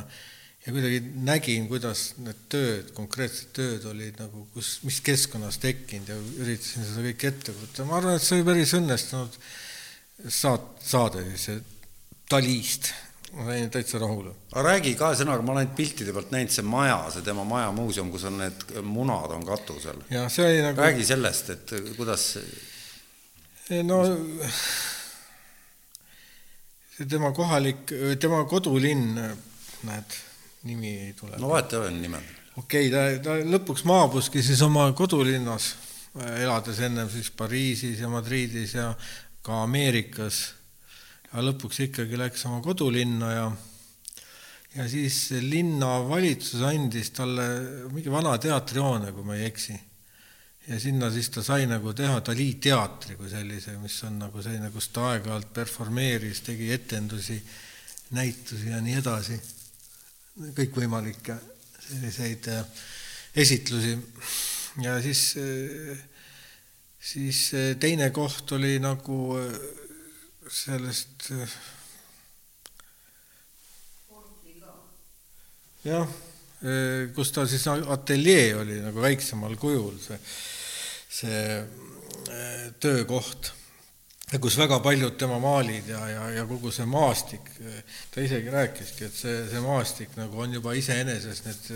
ja kuidagi nägin, kuidas need tööd, konkreetsed tööd olid nagu, kus, mis keskkonnas tekkinud ja üritasin seda kõike ette võtta. ma arvan, et see oli päris õnnestunud saat-, saade siis Dalist ma sain täitsa rahule. aga räägi kahe sõnaga, ma olen piltide pealt näinud see maja, see tema maja muuseum, kus on need munad on katusel. jah, see oli nagu räägi sellest, et kuidas no see tema kohalik, tema kodulinn, näed, nimi ei tule. no vahet ei ole nimel. okei okay,, ta, ta lõpuks maabuski siis oma kodulinnas, elades ennem siis Pariisis ja Madridis ja ka Ameerikas aga lõpuks ikkagi läks oma kodulinna ja ja siis linnavalitsus andis talle mingi vana teatrihoone, kui ma ei eksi. Ja sinna siis ta sai nagu teha Dali teatri kui sellise, mis on nagu selline, kus ta aeg-ajalt performeeris, tegi etendusi, näitusi ja nii edasi, kõikvõimalikke selliseid äh, esitlusi. ja siis, äh, siis äh, teine koht oli nagu sellest jah, kus ta siis ateljee oli nagu väiksemal kujul, see, see äh, töökoht, kus väga paljud tema maalid ja, ja, ja kogu see maastik, ta isegi rääkiski, et see, see maastik nagu on juba iseenesest need,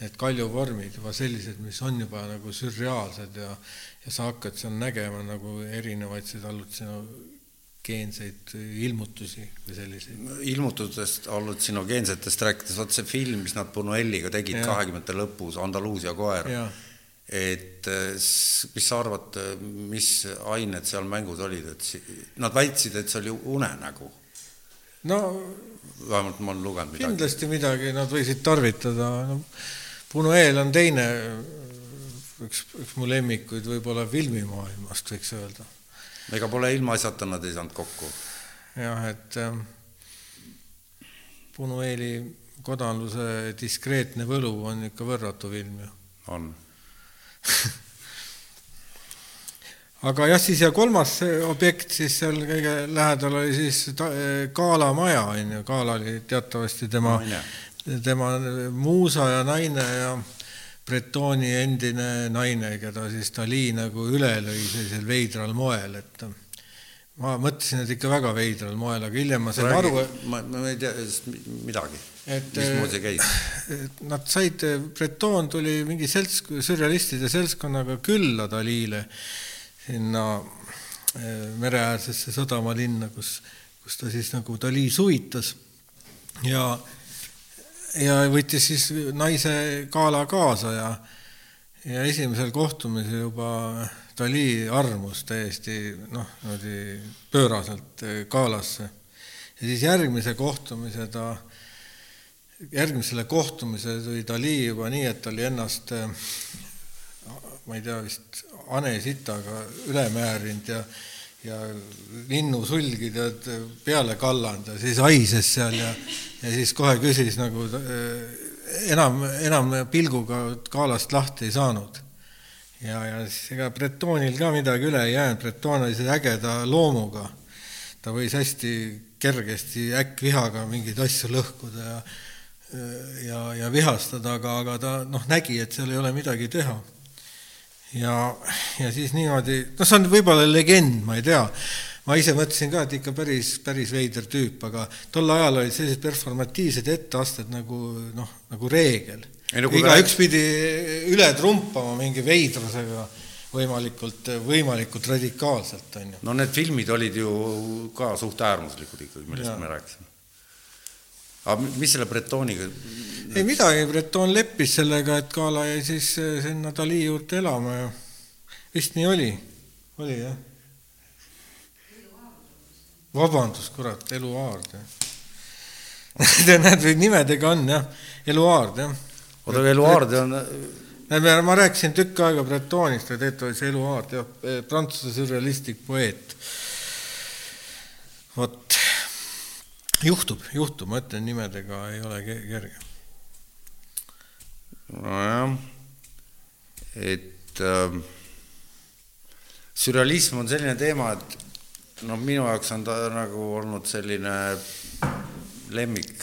need kaljuvormid juba sellised, mis on juba nagu sürreaalsed ja ja sa hakkad seal nägema nagu erinevaid seda hallutsino-, geenseid ilmutusi või selliseid? ilmutustest, hallutsinogeensetest rääkides, vot see film, mis nad Buñueliga tegid kahekümnendate lõpus, Andaluusia koer, et mis sa arvad, mis ained seal mängus olid, et nad väitsid, et see oli unenägu? no vähemalt ma olen lugenud midagi. kindlasti midagi nad võisid tarvitada, no Buñuel on teine, üks, üks mu lemmikuid võib-olla filmimaailmast, võiks öelda ega pole ilmaasjata nad ei saanud kokku. jah, et äh, Punueeli kodanluse diskreetne võlu on ikka võrratu film ju. on [LAUGHS] aga jah, siis ja kolmas objekt siis seal kõige lähedal oli siis Kaala maja, on ju, Kaala oli teatavasti tema, tema muusa ja naine ja Bretoni endine naine, keda siis Dali nagu üle lõi sellisel veidral moel, et ma mõtlesin, et ikka väga veidral moel, aga hiljem ma sain Räägi, aru, ma, ma ei tea midagi, mismoodi see käis? Nad said, Breton tuli mingi selts-, sürrealistide seltskonnaga külla Dalile sinna eh, mereäärsesse sadamalinna, kus, kus ta siis nagu Dali suvitas ja ja võttis siis naise Kaala kaasa ja, ja esimesel kohtumisel juba Dali armus täiesti noh, niimoodi pööraselt Kaalasse. ja siis järgmise kohtumise ta, järgmisele kohtumisele tuli Dali juba nii, et oli ennast ma ei tea, vist hanesitaga üle määrinud ja ja linnusulgi tead peale kallanud ja siis haises seal ja, ja siis kohe küsis nagu äh, enam, enam pilguga kaalast lahti ei saanud. ja, ja siis ega Bretonil ka midagi üle ei jäänud, Breton oli sellise ägeda loomuga. ta võis hästi kergesti äkkvihaga mingeid asju lõhkuda ja ja, ja vihastada, aga, aga ta noh, nägi, et seal ei ole midagi teha ja, ja siis niimoodi, noh, see on võib-olla legend, ma ei tea, ma ise mõtlesin ka, et ikka päris, päris veider tüüp, aga tol ajal olid sellised performatiivsed etteasted nagu noh, nagu reegel. igaüks pidi üle trumpama mingi veidrasega võimalikult, võimalikult radikaalselt, on ju. no need filmid olid ju ka suht äärmuslikud ikkagi, millest ja. me rääkisime aga mis selle Bretoniga? ei midagi, Breton leppis sellega, et Kala jäi siis eh, sinna Dali juurde elama ja vist nii oli, oli jah? Vabandust, kurat, Eluaard jah [LAUGHS] Te näete, nimedega on jah, Eluaard jah. oota, aga Eluaard on näed, ma rääkisin tükk aega Bretonist, et et oli see Eluaard jah, eh, prantsuse sürrealistlik poeet. vot juhtub, juhtub, ma ütlen, nimedega ei ole kerge. nojah, et äh, sürrealism on selline teema, et noh, minu jaoks on ta nagu olnud selline lemmik,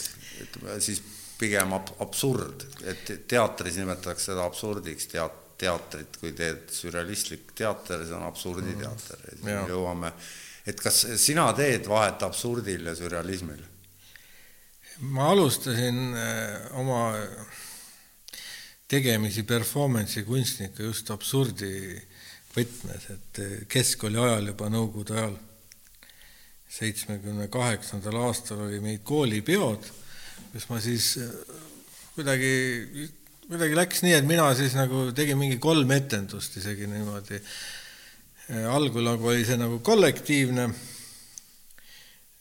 ütleme siis pigem ab absurd, et teatris nimetatakse seda absurdiks, teat-, teatrit, kui teed sürrealistlik teater, see on absurditeater ja siis me jõuame et kas sina teed vahet absurdil ja sürrealismil? ma alustasin äh, oma tegemisi performance'i kunstniku just absurdi võtmes, et äh, keskkooli ajal juba Nõukogude ajal, seitsmekümne kaheksandal aastal oli meid koolipeod, kus ma siis äh, kuidagi, kuidagi läks nii, et mina siis nagu tegin mingi kolm etendust isegi niimoodi. algul nagu oli see nagu kollektiivne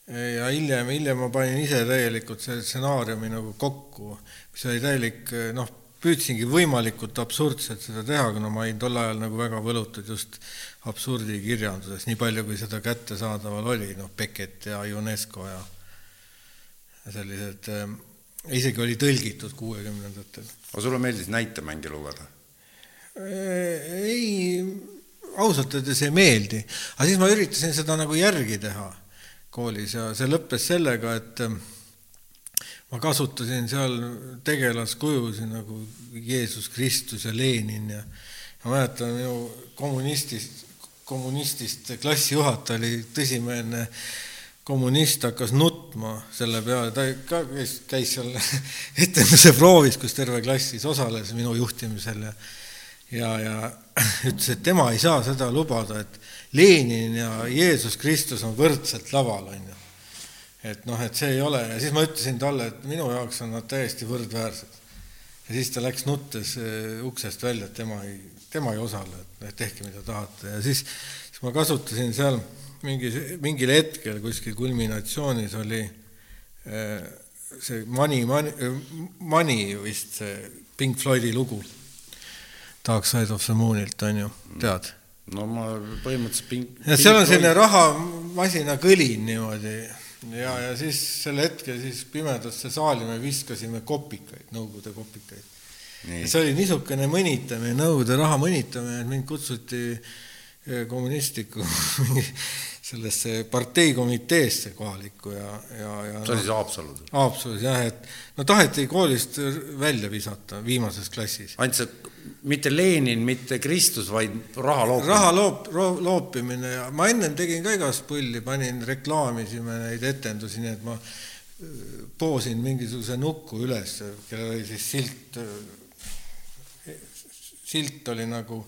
ja hiljem, hiljem ma panin ise täielikult selle stsenaariumi nagu kokku, mis oli täielik noh, püüdsingi võimalikult absurdselt seda teha, kuna ma olin tol ajal nagu väga võlutud just absurdikirjanduses, nii palju, kui seda kättesaadaval oli, noh, Beckett ja UNESCO ja sellised äh,, isegi oli tõlgitud kuuekümnendatel. aga sulle meeldis näitemänge lugeda? ei, ausalt öeldes ei meeldi, aga siis ma üritasin seda nagu järgi teha koolis ja see lõppes sellega, et ähm, ma kasutasin seal tegelaskujusid nagu Jeesus Kristus ja Lenin ja ma mäletan, minu kommunistist, kommunistist klassijuhataja oli tõsimeelne kommunist hakkas nutma selle peale, ta ka käis, käis seal [LAUGHS] etenduse proovis, kus terve klass siis osales minu juhtimisel ja ja, ja [CLEARS THROAT] ütles, et tema ei saa seda lubada, et Lenin ja Jeesus Kristus on võrdselt laval, on ju. Et noh, et see ei ole ja siis ma ütlesin talle, et minu jaoks on nad täiesti võrdväärsed. ja siis ta läks nuttes eh, uksest välja, et tema ei, tema ei osale, et tehke, mida tahate ja siis, siis ma kasutasin seal mingi, mingil hetkel kuskil kulminatsioonis oli eh, see Money, Money, Money vist see Pink Floydi lugu Dark Side of the Moonilt, on ju, tead? no ma põhimõtteliselt ping-. ja seal on selline rahamasina kõlin niimoodi ja, ja siis sel hetkel siis pimedasse saali me viskasime kopikaid, Nõukogude kopikaid. see oli niisugune mõnitamine, Nõukogude raha mõnitamine, et mind kutsuti eh, kommunistlikku [LAUGHS] sellesse parteikomiteesse kohalikku ja, ja, ja see oli siis Haapsalus? Haapsalus jah, et no taheti koolist välja visata viimases klassis. ainult see, mitte Lenin, mitte Kristus, vaid raha loopimine? raha loop-, loopimine ja ma ennem tegin ka igast pulli, panin, reklaamisime neid etendusi, nii et ma äh, poosin mingisuguse nuku üles, kellel oli siis silt, äh, silt oli nagu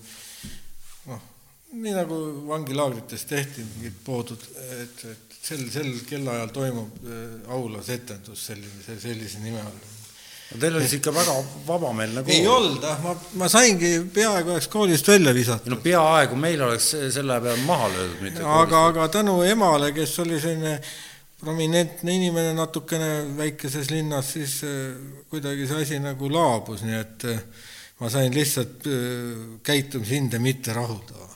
noh, nii nagu vangilaagrites tehti mingid poodud, et, et sel, sel kellaajal toimub äh, aulas etendus selline, sellise nime all. no teil oli siis ikka väga vabameelne kool. ei olnud, ah, ma, ma saingi peaaegu oleks koolist välja visatud. no peaaegu, meil oleks selle peale maha löödud, mitte aga, aga tänu emale, kes oli selline prominentne inimene natukene väikeses linnas, siis äh, kuidagi see asi nagu laabus, nii et äh, ma sain lihtsalt käitumishinde mitte rahuldava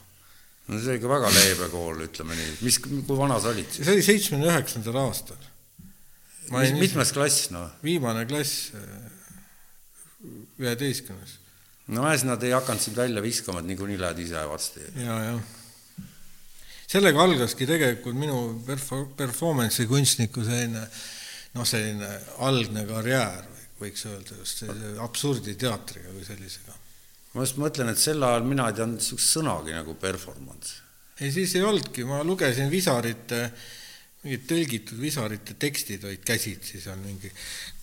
no see oli ikka väga leebe kool, ütleme nii, mis, kui vana sa olid siis? see oli seitsmekümne üheksandal aastal. mis, mitmes klass, noh? viimane klass, üheteistkümnes. no mäes, nad ei hakanud sind välja viskama, et niikuinii lähed ise varsti. ja, jah. sellega algaski tegelikult minu perfor-, performance'i kunstniku selline noh, selline algne karjäär, võiks öelda just absurditeatriga kui sellisega. Ma just mõtlen, et sel ajal mina ei teadnud niisugust sõnagi nagu performance. ei, siis ei olnudki, ma lugesin Visarite mingid tõlgitud Visarite tekstid olid käsitsi seal mingi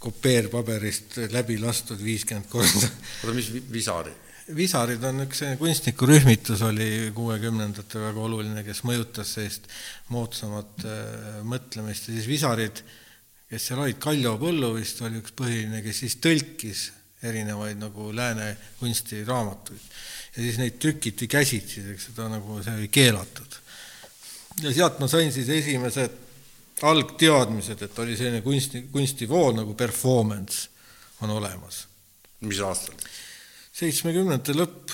kopeerpaberist läbi lastud viiskümmend korda. oota, mis Visari? Visarid on üks kunstnikurühmitus, oli kuuekümnendatel väga oluline, kes mõjutas sellist moodsamat äh, mõtlemist ja siis Visarid, kes seal olid, Kaljo Põllu vist oli üks põhiline, kes siis tõlkis erinevaid nagu lääne kunstiraamatuid. ja siis neid trükiti käsitsi, eks seda nagu, see oli keelatud. ja sealt ma sain siis esimesed algteadmised, et oli selline kunsti, kunstivool nagu performance on olemas. mis aastal? seitsmekümnendate lõpp.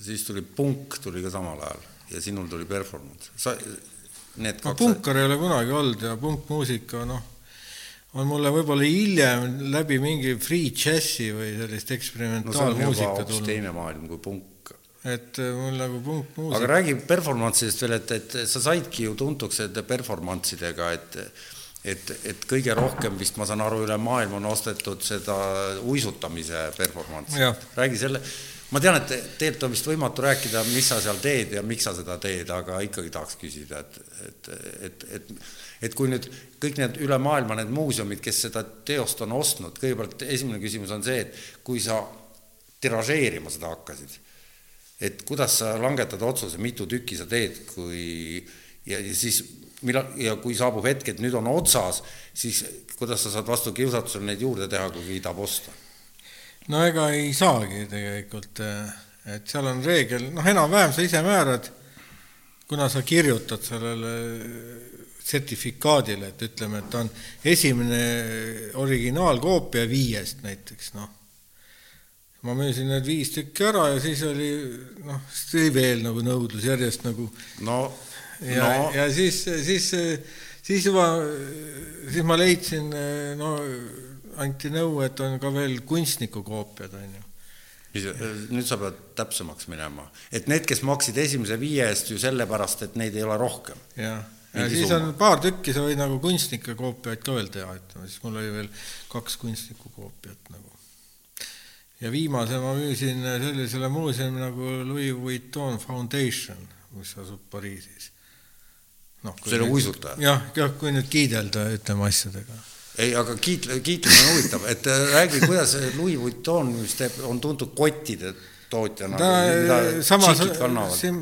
siis tuli punk, tuli ka samal ajal ja sinul tuli performance. sa, need kaks no punkar ei ole kunagi olnud ja punkmuusika, noh, on mulle võib-olla hiljem läbi mingi free džässi või sellist eksperimentaalmuusika no, tulnud. teine maailm kui punk et äh, mul nagu punkt muusika. aga räägi performance'idest veel, et, et sa saidki ju tuntuks nende performance idega, et et, et kõige rohkem vist ma saan aru, üle maailma on ostetud seda uisutamise performance'i. räägi selle, ma tean, et tegelikult on vist võimatu rääkida, mis sa seal teed ja miks sa seda teed, aga ikkagi tahaks küsida, et, et, et, et et kui nüüd kõik need üle maailma need muuseumid, kes seda teost on ostnud, kõigepealt esimene küsimus on see, et kui sa tiražeerima seda hakkasid et kuidas sa langetad otsuse, mitu tükki sa teed, kui ja, ja siis millal ja kui saabub hetk, et nüüd on otsas, siis kuidas sa saad vastu kiusatusele neid juurde teha, kui kiidab osta? no ega ei saagi tegelikult, et seal on reegel, noh, enam-vähem sa ise määrad, kuna sa kirjutad sellele sertifikaadile, et ütleme, et on esimene originaalkoopia viiest näiteks, noh ma müüsin need viis tükki ära ja siis oli noh, siis tuli veel nagu nõudlus järjest nagu no, ja no., ja siis, siis, siis juba, siis ma leidsin, no anti nõu, et on ka veel kunstniku koopiad, on ju. nüüd sa pead täpsemaks minema, et need, kes maksid esimese viie eest ju sellepärast, et neid ei ole rohkem. jah, ja siis summa. on paar tükki, sa võid nagu kunstnike koopiaid ka veel teha, ütleme siis mul oli veel kaks kunstniku koopiat nagu ja viimase ma müüsin sellisele muuseumile nagu Louis Vuitton Foundation, mis asub Pariisis. noh, selle uisutaja? jah, jah, kui nüüd kiidelda, ütleme asjadega. ei, aga kiit-, kiitlemine on huvitav, et äh, räägi, kuidas Louis Vuitton, mis teeb, on tuntud kottide tootjana ta nagu, samas,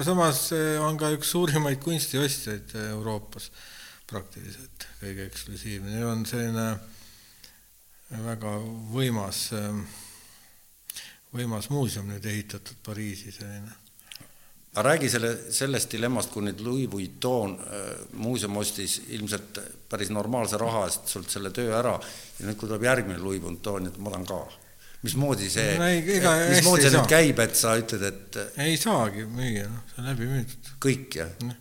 samas äh, on ka üks suurimaid kunstiostjaid äh, Euroopas praktiliselt, kõige eksklusiivne, neil on selline väga võimas võimas muuseum nüüd ehitatud Pariisi selline. aga räägi selle, sellest dilemmast, kui nüüd Louis Vuitton muuseum ostis ilmselt päris normaalse raha eest sult selle töö ära ja nüüd, kui tuleb järgmine Louis Vuitton, et ma tahan ka. Mismoodi see no,, mismoodi see nüüd käib, et sa ütled, et ei saagi müüa, noh, see on läbi müüdud. kõik, jah?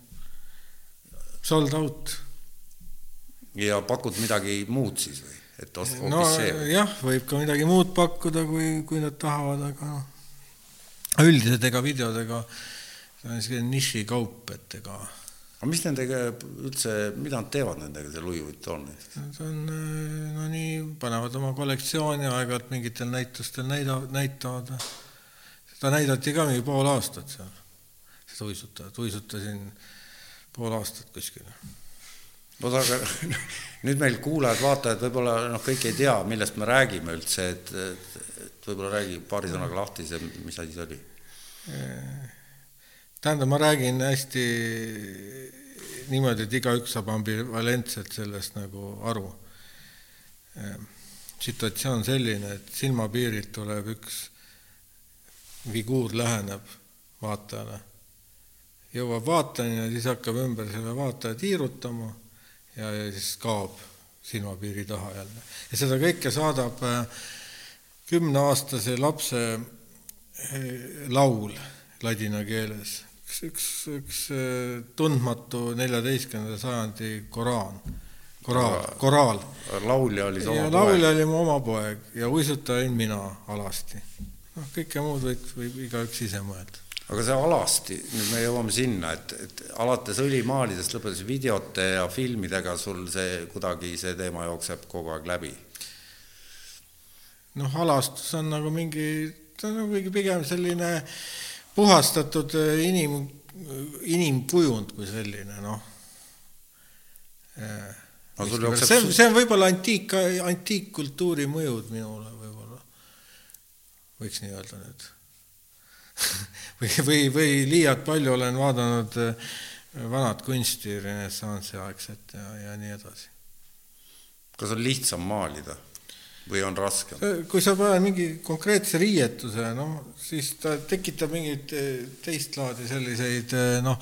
Sold out. ja pakud midagi muud siis või? et hoopis no, see. jah, võib ka midagi muud pakkuda, kui, kui nad tahavad, aga noh, üldiselt ega videodega see on selline nišikaup, et ega aga mis nendega üldse, mida nad teevad nendega, see Louis Vuitton? Nad on, no nii, panevad oma kollektsiooni, aeg-ajalt mingitel näitustel näida-, näitavad. seda näidati ka mingi pool aastat seal, seda uisutajat, uisutasin pool aastat kuskil no aga [LAUGHS] nüüd meil kuulajad-vaatajad võib-olla noh, kõik ei tea, millest me räägime üldse, et, et võib-olla räägi paari sõnaga lahti see, mis asi see oli? Tähendab, ma räägin hästi niimoodi, et igaüks saab ambivalentselt sellest nagu aru. situatsioon selline, et silmapiirilt tuleb üks figuur läheneb vaatajale, jõuab vaatajani ja siis hakkab ümber selle vaataja tiirutama ja, ja siis kaob silmapiiri taha jälle. ja seda kõike saadab äh, kümneaastase lapse äh, laul ladina keeles, üks, üks, üks äh, tundmatu neljateistkümnenda sajandi Koraan, koraal, koraal. laulja oli ja poeg. laulja oli mu oma poeg ja uisutaja olin mina alasti. noh, kõike muud võib, võib igaüks ise mõelda aga see alasti, nüüd me jõuame sinna, et, et alates õlimaalidest lõpetades videote ja filmidega sul see kuidagi, see teema jookseb kogu aeg läbi? noh, alastus on nagu mingi, ta on nagu pigem selline puhastatud äh, inim, inimkujund kui selline, noh. Äh, no, jookseb... see, see on võib-olla antiik, antiikkultuuri mõjud minule võib-olla, võiks nii öelda nüüd. [LAUGHS] Või, või, või liialt palju olen vaadanud äh, vanat kunsti, renessansi aegset ja, ja nii edasi. kas on lihtsam maalida või on raskem? kui sa paned mingi konkreetse riietuse, noh, siis ta tekitab mingeid äh, teist laadi selliseid äh, noh,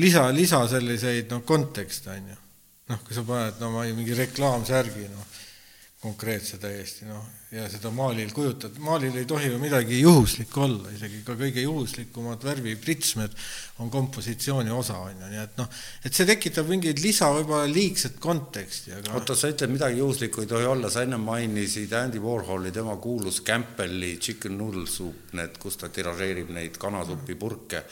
lisa, lisa selliseid noh, kontekste on ju. noh, kui sa paned no ma ei, mingi reklaamsärgi, noh konkreetse täiesti, noh, ja seda maalil kujutad, maalil ei tohi ju midagi juhuslikku olla, isegi ka kõige juhuslikumad värvipritsmed on kompositsiooni osa, on ju, nii et noh, et see tekitab mingeid lisa, võib-olla liigset konteksti, aga oota, sa ütled, midagi juhuslikku ei tohi olla, sa enne mainisid Andy Warholi, tema kuulus Campbelli chicken noodle soup, need, kus ta tiražeerib neid kanasupipurke,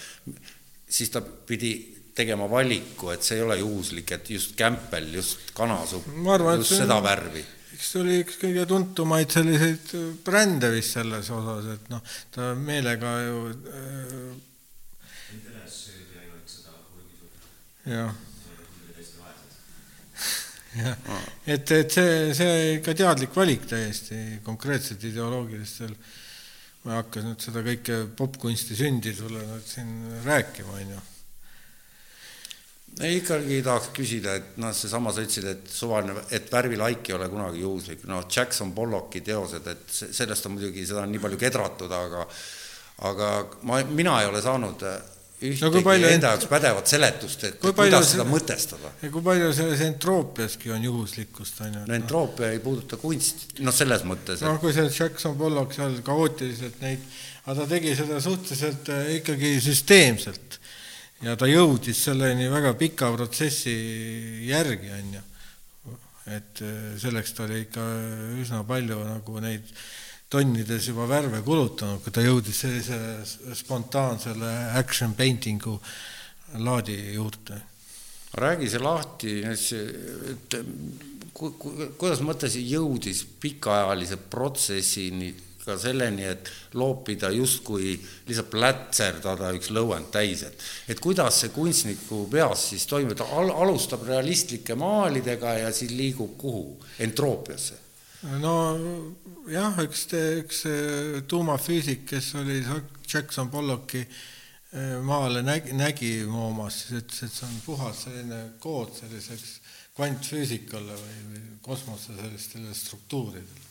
siis ta pidi tegema valiku, et see ei ole juhuslik, et just Campbell, just kanasupp, just seda värvi eks see oli üks kõige tuntumaid selliseid brände vist selles osas, et noh, ta meelega ju äh, jah. jah, et, et see, see ikka teadlik valik täiesti konkreetselt ideoloogilistel, ma ei hakka nüüd seda kõike popkunsti sündi sulle nüüd siin rääkima, on ju ei, ikkagi tahaks küsida, et noh, seesama sa ütlesid, et suvaline, et värvilaik ei ole kunagi juhuslik, noh, Jackson Pollocki teosed, et sellest on muidugi, seda on nii palju kedratud, aga aga ma, mina ei ole saanud ühtegi no, enda jaoks pädevat seletust, et kui kuidas seda mõtestada. ja kui palju selles entroopiaski on juhuslikkust, on ju. no entroopia ei puuduta kunsti, noh, selles mõttes. noh, kui see Jackson Pollock seal kaootiliselt neid, aga ta tegi seda suhteliselt äh, ikkagi süsteemselt ja ta jõudis selleni väga pika protsessi järgi, on ju. et äh, selleks ta oli ikka üsna palju nagu neid tonnides juba värve kulutanud, kui ta jõudis sellise spontaansele action painting'u laadi juurde. räägi see lahti, et ku, ku, kuidas mõttes jõudis pikaajalise protsessini ka selleni, et loopida justkui lihtsalt plätserdada üks lõuend täis, et et kuidas see kunstniku peas siis toimub, ta al alustab realistlike maalidega ja siis liigub kuhu, entroopiasse? no jah, üks, üks tuumafüüsik, kes oli Jackson Pollocki eh, maale nägi, nägi Moomas, siis ütles, et see on puhas selline kood selliseks kvantfüüsikale või, või kosmose sellistele struktuuridele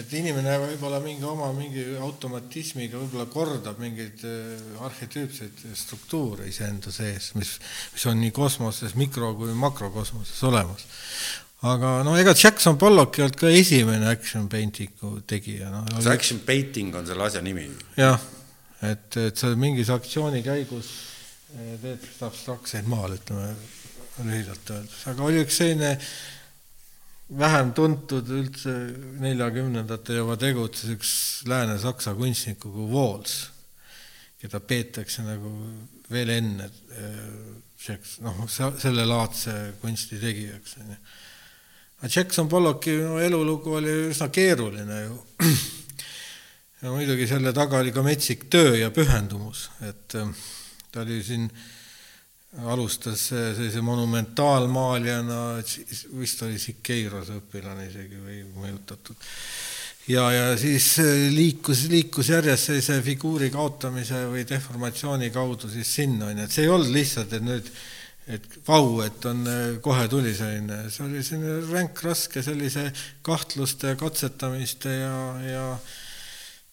et inimene võib-olla mingi oma mingi automatismiga võib-olla kordab mingeid äh, arhetüüpseid struktuure iseenda sees, mis, mis on nii kosmoses, mikro- kui makrokosmoses olemas. aga no ega Jackson Pollock ei olnud ka esimene action painting'u tegija no,. see action painting on selle asja nimi? jah, et, et sa mingis aktsiooni käigus äh, teed abstraktseid maale, ütleme lühidalt öeldes, aga oli üks selline vähem tuntud üldse neljakümnendatel juba tegutses üks Lääne-Saksa kunstnik kui Walls, keda peetakse nagu veel enne selleks äh, noh, sellelaadse kunsti tegijaks, on ju. aga Jackson Pollocki no, elulugu oli üsna keeruline ju. [CLEARS THROAT] ja muidugi selle taga oli ka metsik töö ja pühendumus, et äh, ta oli siin äh, alustas sellise monumentaalmaalijana, vist oli Siqueirose õpilane isegi või mõjutatud. ja, ja siis liikus, liikus järjest sellise figuuri kaotamise või deformatsiooni kaudu siis sinna, on ju, et see ei olnud lihtsalt, et nüüd et vau, et on, kohe tuli selline, see oli selline ränk, raske sellise kahtluste, katsetamiste ja, ja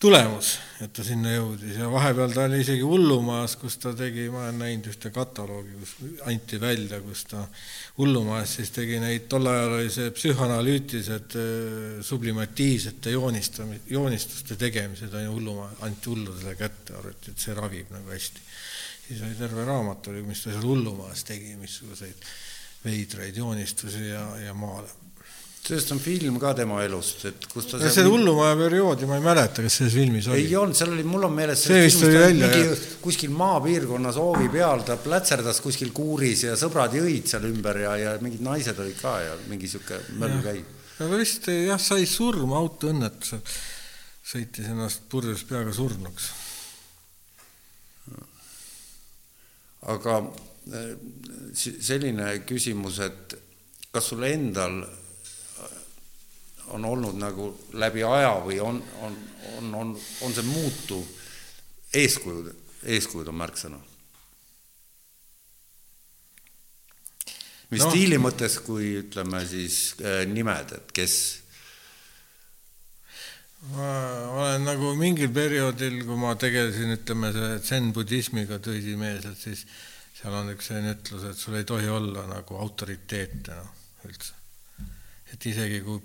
tulemus, et ta sinna jõudis ja vahepeal ta oli isegi hullumajas, kus ta tegi, ma olen näinud ühte kataloogi, kus anti välja, kus ta hullumajas siis tegi neid, tol ajal oli see psühhanalüütilised äh, sublimatiivsete joonistami-, joonistuste tegemised on ju hullumaa, anti hulludele kätte, arvati, et see ravib nagu hästi. siis oli terve raamat oli, mis ta seal hullumajas tegi, missuguseid veidraid joonistusi ja, ja maale sellest on film ka tema elust, et kus ta see hullumaja perioodi ma ei mäleta, kas selles filmis oli. ei olnud, seal oli, mul on meeles see vist oli välja, jah. kuskil maapiirkonnas hoovi peal, ta plätserdas kuskil kuuris ja sõbrad jõid seal ümber ja, ja mingid naised olid ka ja mingi sihuke möll käib. aga vist jah, sai surma autoõnnetusel, sõitis ennast purjus peaga surnuks. aga äh, selline küsimus, et kas sul endal on olnud nagu läbi aja või on, on, on, on, on see muutuv, eeskujud, eeskujud on märksõna. mis no. stiili mõttes, kui ütleme siis äh, nimed, et kes? ma olen nagu mingil perioodil, kui ma tegelesin, ütleme, see zen-budismiga tõsimeelselt, siis seal on üks selline ütlus, et sul ei tohi olla nagu autoriteete, noh, üldse. et isegi kui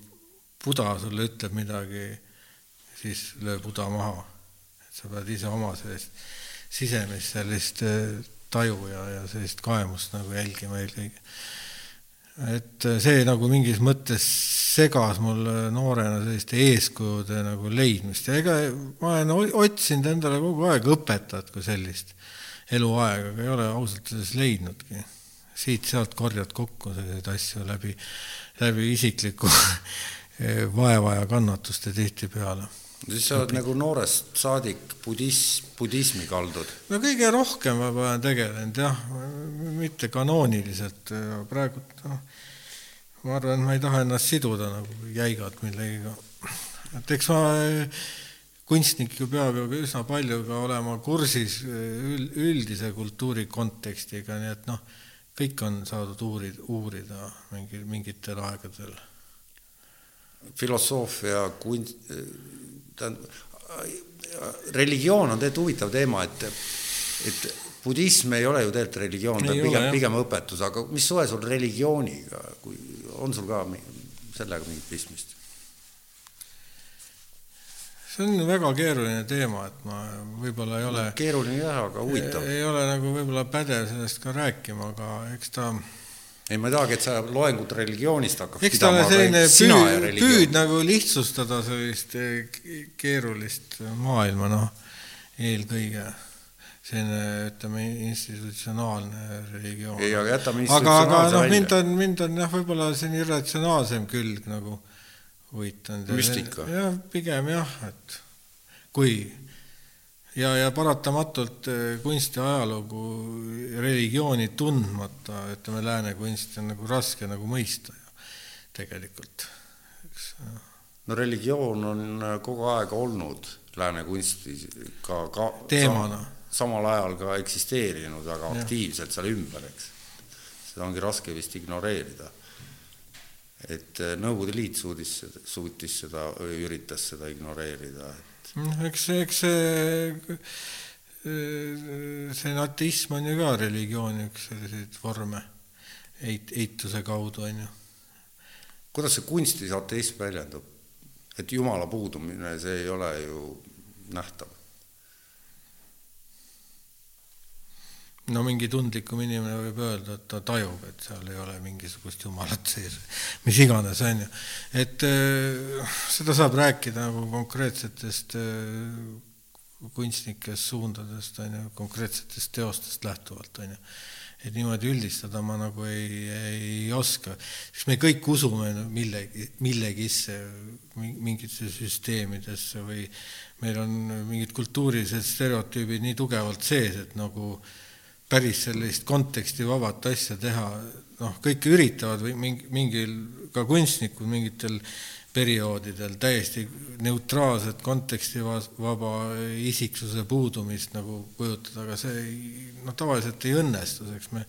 Buda sulle ütleb midagi, siis löö Buda maha. et sa pead ise oma sellist sisemist sellist äh, taju ja, ja sellist kaemust nagu jälgima eelkõige. et äh, see nagu mingis mõttes segas mul noorena selliste eeskujude nagu leidmist ja ega ma olen otsinud endale kogu aeg õpetajat kui sellist eluaega, aga ei ole ausalt öeldes leidnudki. siit-sealt korjad kokku selliseid asju läbi, läbi isikliku [LAUGHS] vaeva ja kannatuste tihtipeale. siis sa oled nagu noorest saadik budism, budismi kaldud? no kõige rohkem ma olen tegelenud jah, mitte kanooniliselt, praegu noh, ma arvan, ma ei taha ennast siduda nagu jäigalt millegagi. et eks ma kunstnik ju peab ju üsna palju ka olema kursis üldise kultuuri kontekstiga, nii et noh, kõik on saadud uurida, uurida mingi, mingitel aegadel filosoofia, kunst, tähendab, religioon on tegelikult huvitav teema, et, et budism ei ole ju tegelikult religioon, ta on pigem, pigem õpetus, aga mis suhe sul religiooniga, kui on sul ka sellega mingit pistmist? see on väga keeruline teema, et ma võib-olla ei ole keeruline jah, aga huvitav. ei ole nagu võib-olla pädev sellest ka rääkima, aga eks ta ei, ma ei tahagi, et sa loengut religioonist hakkaks eks ta ole selline püüd, püüd nagu lihtsustada sellist eh, keerulist maailma, noh, eelkõige selline, ütleme, institutsionaalne religioon. ei, aga jätame aga, aga noh, mind on, mind on jah, võib-olla selline irratsionaalsem külg nagu huvitanud. müstika. jah, pigem jah, et kui ja, ja paratamatult eh, kunsti ajalugu, religiooni tundmata, ütleme, lääne kunsti on nagu raske nagu mõista ju tegelikult, eks. no religioon on eh, kogu aeg olnud lääne kunstis ka, ka teemana sam,. samal ajal ka eksisteerinud väga ja. aktiivselt seal ümber, eks. seda ongi raske vist ignoreerida. et eh, Nõukogude Liit suudis, suutis seda, üritas seda ignoreerida, et eks, eks see, see ateism on ju ka religiooni üks selliseid vorme, eit-, eituse kaudu, on ju. kuidas see kunstis ateism väljendub? et jumala puudumine, see ei ole ju nähtav no mingi tundlikum inimene võib öelda, et ta tajub, et seal ei ole mingisugust jumalat sees, mis iganes, on ju. et äh, seda saab rääkida nagu konkreetsetest äh, kunstnikest suundadest, on ju, konkreetsetest teostest lähtuvalt, on ju. et niimoodi üldistada ma nagu ei, ei oska, sest me kõik usume millegi, millegisse, mingitesse süsteemidesse või meil on mingid kultuurilised stereotüübid nii tugevalt sees, et nagu äh, päris sellist kontekstivabat asja teha, noh, kõik üritavad või mingi, mingil, ka kunstnikud mingitel perioodidel täiesti neutraalset kontekstivaba isiksuse puudumist nagu kujutada, aga see ei, noh, tavaliselt ei õnnestu, eks me,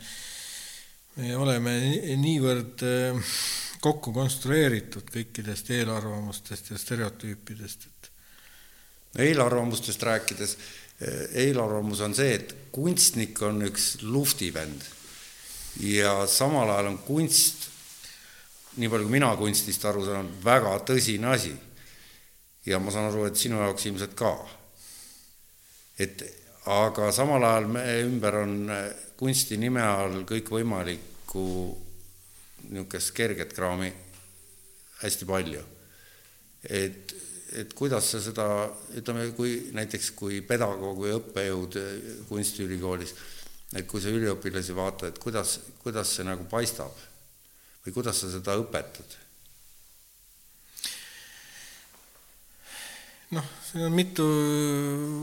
me oleme niivõrd äh, kokku konstrueeritud kõikidest eelarvamustest ja stereotüüpidest, et eelarvamustest rääkides eelarvamus on see, et kunstnik on üks luftivend ja samal ajal on kunst, nii palju kui mina kunstist aru saan, väga tõsine asi. ja ma saan aru, et sinu jaoks ilmselt ka. et aga samal ajal meie ümber on kunsti nime all kõikvõimalikku niisugust kerget kraami hästi palju. et, et kuidas sa seda, ütleme, kui näiteks kui pedagoog või õppejõud kunstiülikoolis, et kui sa üliõpilasi vaatad, et kuidas, kuidas see nagu paistab või kuidas sa seda õpetad noh, siin on mitu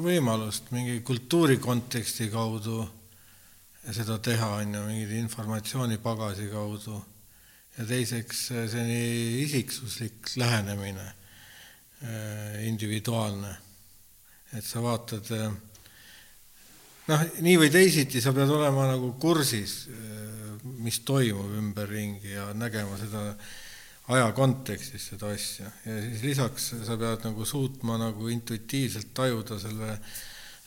võimalust mingi kultuuri konteksti kaudu seda teha, on ju, mingit informatsioonipagasi kaudu. ja teiseks selline isiksuslik lähenemine, äh, individuaalne. et sa vaatad, äh, noh, nii või teisiti sa pead olema nagu kursis, äh, mis toimub ümberringi ja nägema seda aja kontekstis seda asja ja siis lisaks sa pead nagu suutma nagu intuitiivselt tajuda selle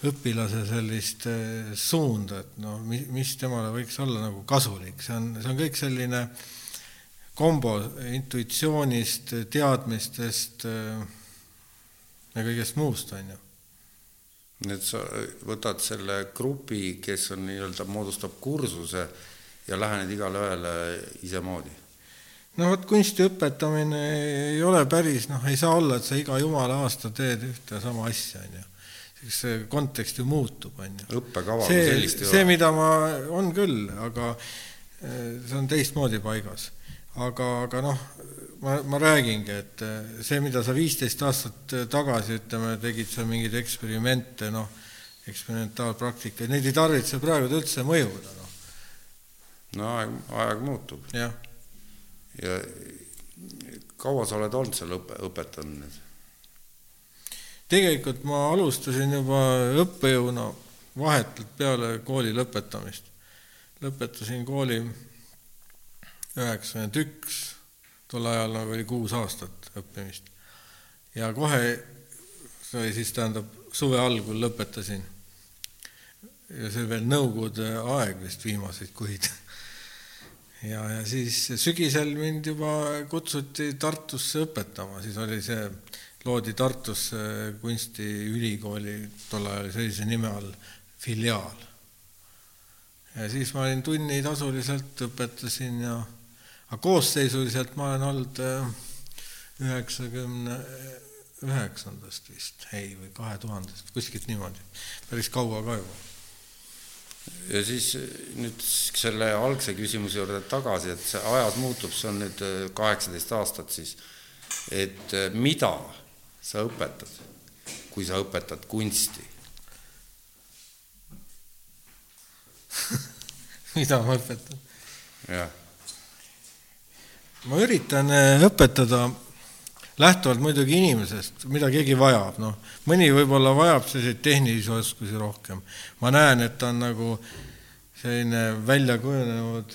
õpilase sellist eh, suunda, et noh, mis, mis temale võiks olla nagu kasulik, see on, see on kõik selline kombo intuitsioonist, teadmistest eh, ja kõigest muust, on ju. et sa võtad selle grupi, kes on nii-öelda, moodustab kursuse ja lähened igale ühele isemoodi no vot, kunsti õpetamine ei ole päris, noh, ei saa olla, et sa iga jumala aasta teed ühte sama asja, on ju. siis see kontekst ju muutub, on ju. õppekava kui sellist ei ole. see, mida ma, on küll, aga eh, see on teistmoodi paigas. aga, aga noh, ma, ma räägingi, et eh, see, mida sa viisteist aastat tagasi, ütleme, tegid sa mingeid eksperimente, noh, eksperimentaalpraktikaid, neid ei tarvitse praegu üldse mõjuda, noh. no aeg, aeg muutub. jah ja kaua sa oled olnud seal õpe, õpetanud nüüd? tegelikult ma alustasin juba õppejõuna vahetult peale kooli lõpetamist. lõpetasin kooli üheksakümmend üks, tol ajal nagu oli kuus aastat õppimist. ja kohe, see oli siis tähendab suve algul lõpetasin. ja see veel Nõukogude aeg vist viimaseid kuid [LAUGHS] ja, ja siis sügisel mind juba kutsuti Tartusse õpetama, siis oli see, loodi Tartus kunstiülikooli, tol ajal sellise nime all, filiaal. ja siis ma olin tunni tasuliselt, õpetasin ja, aga koosseisuliselt ma olen olnud äh, üheksakümne üheksandast vist, ei, või kahe tuhandest, kuskilt niimoodi, päris kaua ka juba ja siis nüüd selle algse küsimuse juurde tagasi, et see ajad muutub, see on nüüd äh, kaheksateist aastat siis, et äh, mida sa õpetad, kui sa õpetad kunsti [LAUGHS] mida ma õpetan? jah. Ma üritan äh, õpetada lähtuvalt muidugi inimesest, mida keegi vajab, noh, mõni võib-olla vajab selliseid tehnilisi oskusi rohkem. ma näen, et ta on nagu selline välja kujunenud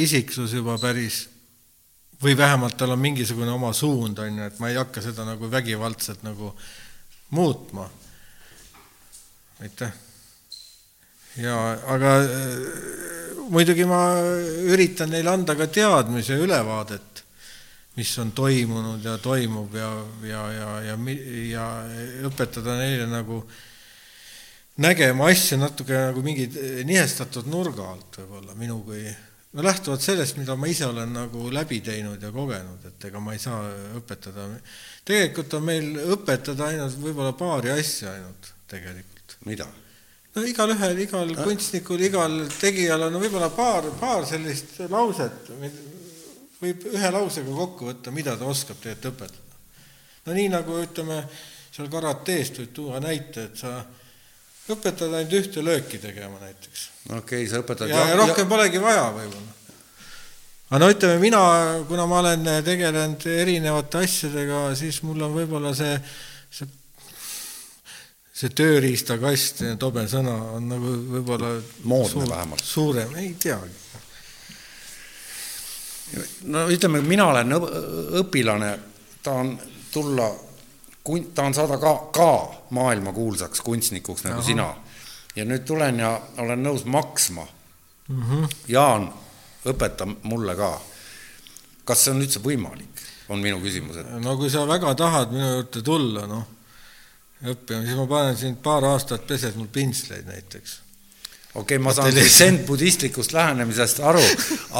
isiksus juba päris või vähemalt tal on mingisugune oma suund, on ju, et ma ei hakka seda nagu vägivaldselt nagu muutma. aitäh. ja aga äh, muidugi ma üritan neile anda ka teadmise ülevaadet mis on toimunud ja toimub ja, ja, ja, ja, ja õpetada neile nagu nägema asju natuke nagu mingi nihestatud nurga alt võib-olla minu kui, no lähtuvalt sellest, mida ma ise olen nagu läbi teinud ja kogenud, et ega ma ei saa õpetada. tegelikult on meil õpetada ainult võib-olla paari asja ainult tegelikult. mida? No igalühel, igal äh? kunstnikul, igal tegijal on võib-olla paar, paar sellist lauset, võib ühe lausega kokku võtta, mida ta oskab tegelikult õpetada. no nii nagu ütleme, seal karateest võib tuua näite, et sa õpetad ainult ühte lööki tegema näiteks. okei okay,, sa õpetad ja, ja rohkem ja... polegi vaja võib-olla. aga no ütleme, mina, kuna ma olen tegelenud erinevate asjadega, siis mul on võib-olla see, see tööriistakast, tobe sõna, on nagu võib-olla moodne suur, vähemalt. suurem, ei teagi no ütleme, mina olen õpilane, tahan tulla, tahan saada ka, ka maailmakuulsaks kunstnikuks nagu Aha. sina. ja nüüd tulen ja olen nõus maksma mm. -hmm. Jaan, õpeta mulle ka. kas see on üldse võimalik, on minu küsimus, et. no kui sa väga tahad minu juurde tulla, noh, õppima, siis ma panen sind paar aastat pesed mul pintsleid näiteks. okei okay,, ma saan zen-budistlikust lähenemisest aru,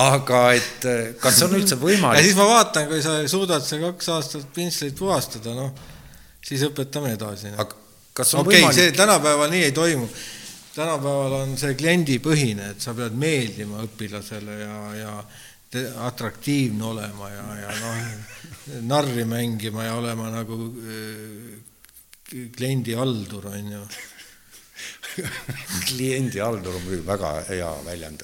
aga et eh, kas on üldse võimalik? ja siis ma vaatan, kui sa suudad see kaks aastat pintsleid puhastada, noh, siis õpetame edasi. aga kas on okay, võimalik? see tänapäeval nii ei toimu. tänapäeval on see kliendipõhine, et sa pead meeldima õpilasele ja, ja atraktiivne olema ja, ja noh, narri mängima ja olema nagu kliendi haldur, on ju [LAUGHS] kliendi haldur on muidugi väga hea väljend.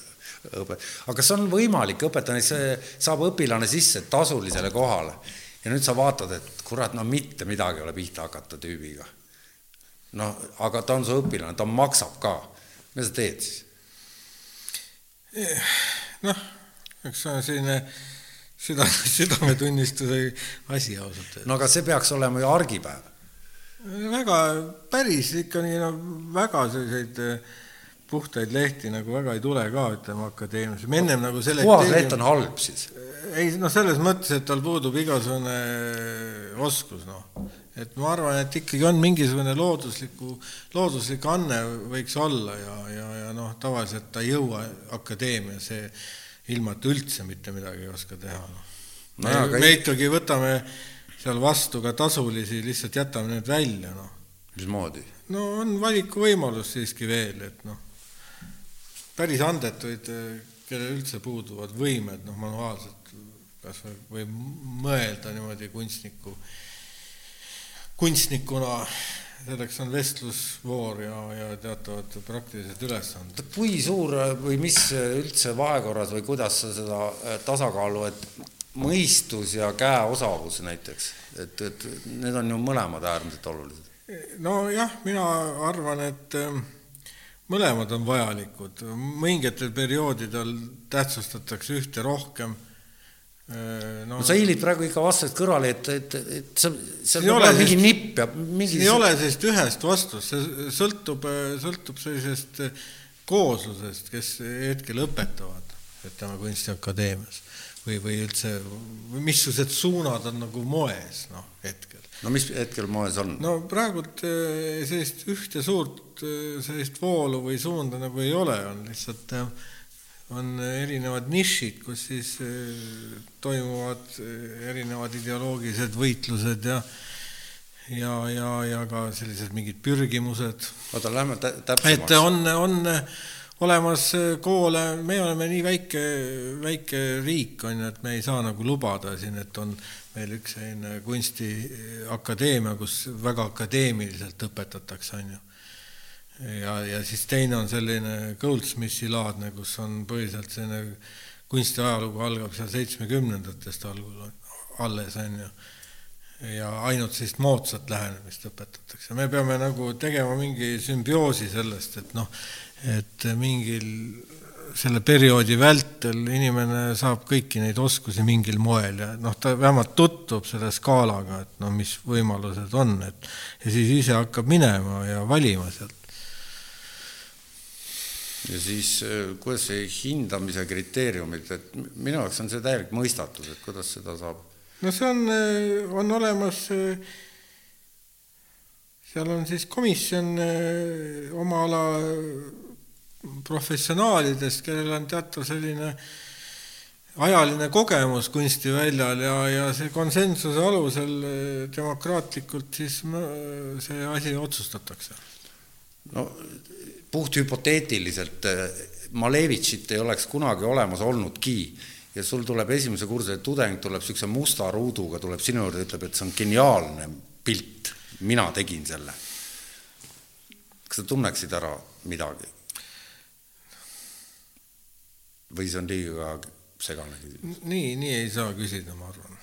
aga kas on võimalik õpetada, see saab õpilane sisse tasulisele kohale ja nüüd sa vaatad, et kurat, no mitte midagi ei ole pihta hakata tüübiga. noh, aga ta on su õpilane, ta maksab ka. mida sa teed siis? noh eks see on selline süda, südametunnistuse asi ausalt öeldes. no aga see peaks olema ju argipäev. Väga, päris ikka nii no väga selliseid eh, puhtaid lehti nagu väga ei tule ka, ütleme, akadeemias, me ennem nagu selle puhas leht on halb siis? ei noh, selles mõttes, et tal puudub igasugune oskus, noh. et ma arvan, et ikkagi on mingisugune loodusliku, looduslik anne võiks olla ja, ja, ja noh, tavaliselt ta ei jõua akadeemiasse ilma, et üldse mitte midagi ei oska teha, noh. me, no, me ei... ikkagi võtame seal vastu ka tasulisi, lihtsalt jätame need välja, noh. mismoodi? no on valikuvõimalus siiski veel, et noh, päris andetuid, kellel üldse puuduvad võimed, noh, manuaalselt kas või, või mõelda niimoodi kunstniku, kunstnikuna selleks on vestlusvoor ja, ja teatavad praktilised ülesanded. kui suur või mis üldse vahekorras või kuidas sa seda äh, tasakaalu, et mõistus ja käeosavus näiteks, et, et need on ju mõlemad äärmiselt olulised? nojah, mina arvan, et äh, mõlemad on vajalikud, mingitel perioodidel tähtsustatakse ühte rohkem. No, no sa hiilid praegu ikka vastusest kõrvale, et, et, et sa, seal peab olema mingi nipp ja mingi ei ole sellist ühest vastust, see sõltub, sõltub sellisest kooslusest, kes hetkel õpetavad, ütleme, Kunstiakadeemias või, või üldse, missugused suunad on nagu moes, noh, hetkel. no mis hetkel moes on? no praegult eh, sellist ühte suurt eh, sellist voolu või suunda nagu ei ole, on lihtsalt äh, on erinevad nišid, kus siis toimuvad erinevad ideoloogilised võitlused ja ja, ja, ja ka sellised mingid pürgimused. oota, lähme täpsemaks. et on, on olemas koole, me oleme nii väike, väike riik, on ju, et me ei saa nagu lubada siin, et on meil üks selline kunstiakadeemia, kus väga akadeemiliselt õpetatakse, on ju ja, ja siis teine on selline Goldsmithi laadne, kus on põhiliselt selline kunstiajalugu algab seal seitsmekümnendatest algul alles, on ju. ja ainult sellist moodsat lähenemist õpetatakse. me peame nagu tegema mingi sümbioosi sellest, et noh, et mingil selle perioodi vältel inimene saab kõiki neid oskusi mingil moel ja noh, ta vähemalt tutvub selle skaalaga, et no mis võimalused on, et ja siis ise hakkab minema ja valima sealt ja siis äh, kuidas see hindamise kriteeriumid, et minu jaoks on see täielik mõistatus, et kuidas seda saab? no see on, äh, on olemas, äh, seal on siis komisjon oma ala professionaalidest, kellel on teatav selline ajaline kogemus kunstiväljal ja, ja see konsensuse alusel demokraatlikult siis see asi otsustatakse. no puhthüpoteetiliselt eh, Malevitšit ei oleks kunagi olemas olnudki ja sul tuleb esimese kursuse tudeng, tuleb niisuguse musta ruuduga, tuleb sinu juurde, ütleb, et see on geniaalne pilt, mina tegin selle. kas sa tunneksid ära midagi? Või see on liiga segane küsimus? nii, nii ei saa küsida, ma arvan.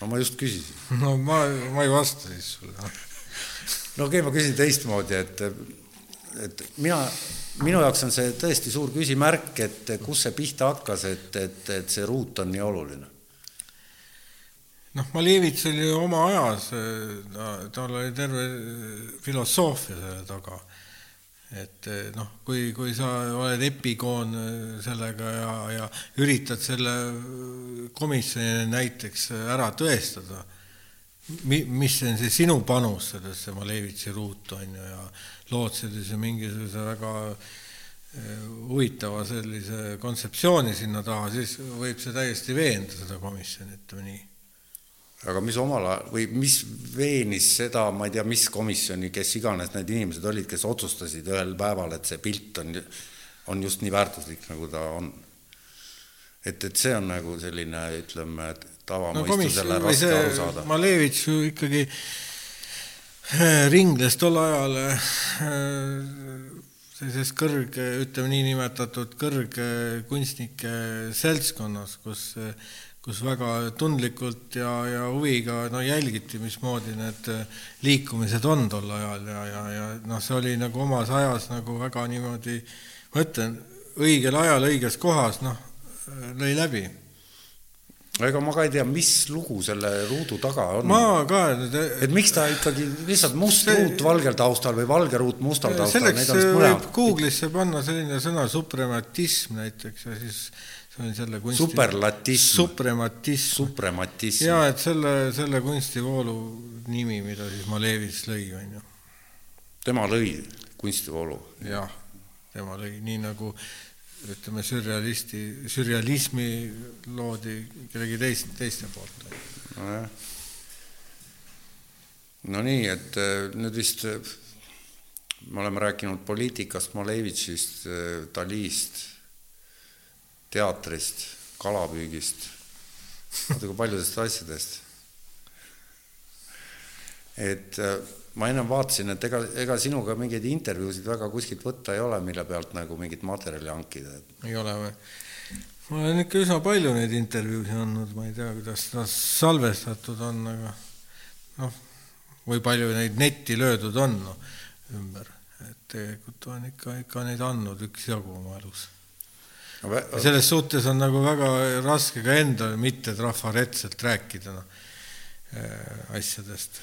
no ma just küsisin. [LAUGHS] no ma, ma ei vasta siis sulle. [LAUGHS] no okei okay,, ma küsin teistmoodi, et et mina, minu jaoks on see tõesti suur küsimärk, et kus see pihta hakkas, et, et, et see ruut on nii oluline. noh, Malevits oli oma ajas, tal oli terve filosoofia selle taga. Et noh, kui, kui sa oled epikoon sellega ja, ja üritad selle komisjoni näiteks ära tõestada, mi-, mis on see sinu panus sellesse Malevitši ruutu, on ju, ja lood sellise mingisuguse väga eh, huvitava sellise kontseptsiooni sinna taha, siis võib see täiesti veenda seda komisjoni, ütleme nii aga mis omal ajal või mis veenis seda, ma ei tea, mis komisjoni, kes iganes need inimesed olid, kes otsustasid ühel päeval, et see pilt on, on just nii väärtuslik, nagu ta on. et, et see on nagu selline, ütleme, tavamõistusele no, raske aru saada. Malevitš ju ikkagi äh, ringles tol ajal äh, sellises kõrge, ütleme niinimetatud kõrge kunstnike seltskonnas, kus kus väga tundlikult ja, ja huviga no jälgiti, mismoodi need liikumised on tol ajal ja, ja, ja noh, see oli nagu omas ajas nagu väga niimoodi, ma ütlen, õigel ajal õiges kohas, noh, lõi läbi ega ma ka ei tea, mis lugu selle ruudu taga on. ma ka. et miks ta ikkagi lihtsalt must see, ruut valgel taustal või valge ruut mustal taustal. selleks võib Google'isse panna selline sõna suprematism näiteks ja siis see on selle kunsti superlatism. suprematism. suprematism. jaa, et selle, selle kunstivoolu nimi, mida siis Malevis lõi, on ju. tema lõi kunstivoolu? jah, tema lõi, nii nagu ütleme, sürrealisti, sürrealismi loodi kellegi teist, teiste poolt. nojah. no nii, et äh, nüüd vist äh, me oleme rääkinud poliitikast, Malevitšist, Dalist, teatrist, kalapüügist, natuke paljudest asjadest. et ma ennem vaatasin, et ega, ega sinuga mingeid intervjuusid väga kuskilt võtta ei ole, mille pealt nagu mingit materjali hankida. ei ole või? ma olen ikka üsna palju neid intervjuusid andnud, ma ei tea, kuidas nad salvestatud on, aga noh, või palju neid netti löödud on no, ümber, et tegelikult olen ikka, ikka neid andnud üksjagu oma elus no,. selles suhtes on nagu väga raske ka endale mitte trafaretselt rääkida noh, äh, asjadest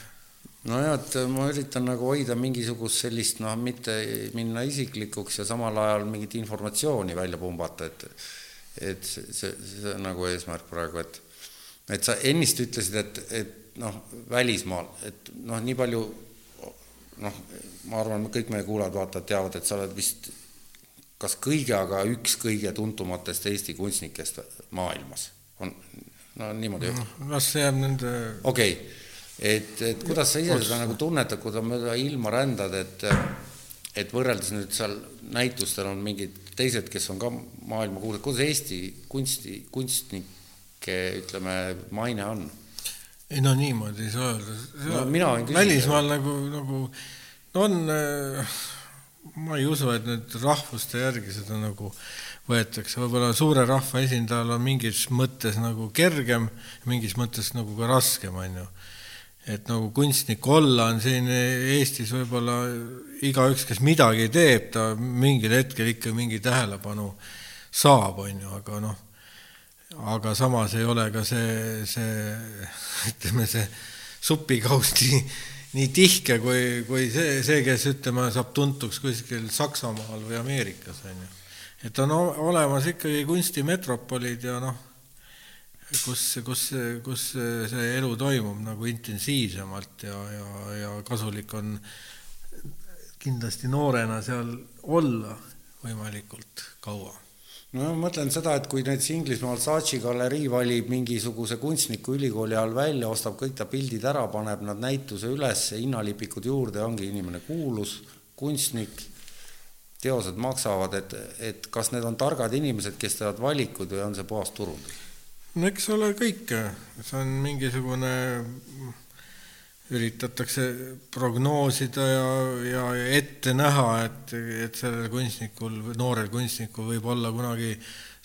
nojah, et ma üritan nagu hoida mingisugust sellist noh, mitte minna isiklikuks ja samal ajal mingit informatsiooni välja pumbata, et et see, see, see on nagu eesmärk praegu, et et sa ennist ütlesid, et, et noh, välismaal, et noh, nii palju noh, ma arvan, kõik meie kuulajad-vaatajad teavad, et sa oled vist kas kõige, aga üks kõige tuntumatest Eesti kunstnikest maailmas. on, no niimoodi. las see jääb nende okei okay et, et kuidas sa ise seda nagu tunnetad, kui sa mööda ilma rändad, et et võrreldes nüüd seal näitustel on mingid teised, kes on ka maailmakuulsad, kuidas Eesti kunsti, kunstnike ütleme, maine on? ei no niimoodi ei saa öelda. no mina võin küsida. välismaal nagu, nagu no on, ma ei usu, et nüüd rahvuste järgi seda nagu võetakse, võib-olla suure rahva esindajal on mingis mõttes nagu kergem, mingis mõttes nagu ka raskem, on ju. Et nagu kunstnik olla on siin Eestis võib-olla igaüks, kes midagi teeb, ta mingil hetkel ikka mingi tähelepanu saab, on ju, aga noh, aga samas ei ole ka see, see ütleme, see supikauss nii, tihke kui, kui see, see, kes ütleme, saab tuntuks kuskil Saksamaal või Ameerikas, on ju. et on olemas ikkagi kunstimetropolid ja noh kus, kus, kus see elu toimub nagu intensiivsemalt ja, ja, ja kasulik on kindlasti noorena seal olla võimalikult kaua. No ma mõtlen seda, et kui näiteks Inglismaal Saatchi galerii valib mingisuguse kunstniku ülikooli all välja, ostab kõik ta pildid ära, paneb nad näituse üles, hinnalipikud juurde, ongi inimene kuulus, kunstnik, teosed maksavad, et, et kas need on targad inimesed, kes teevad valikuid või on see puhas turundus? no eks ole kõike, see on mingisugune, üritatakse prognoosida ja, ja ette näha, et, et sellel kunstnikul, noorel kunstnikul võib olla kunagi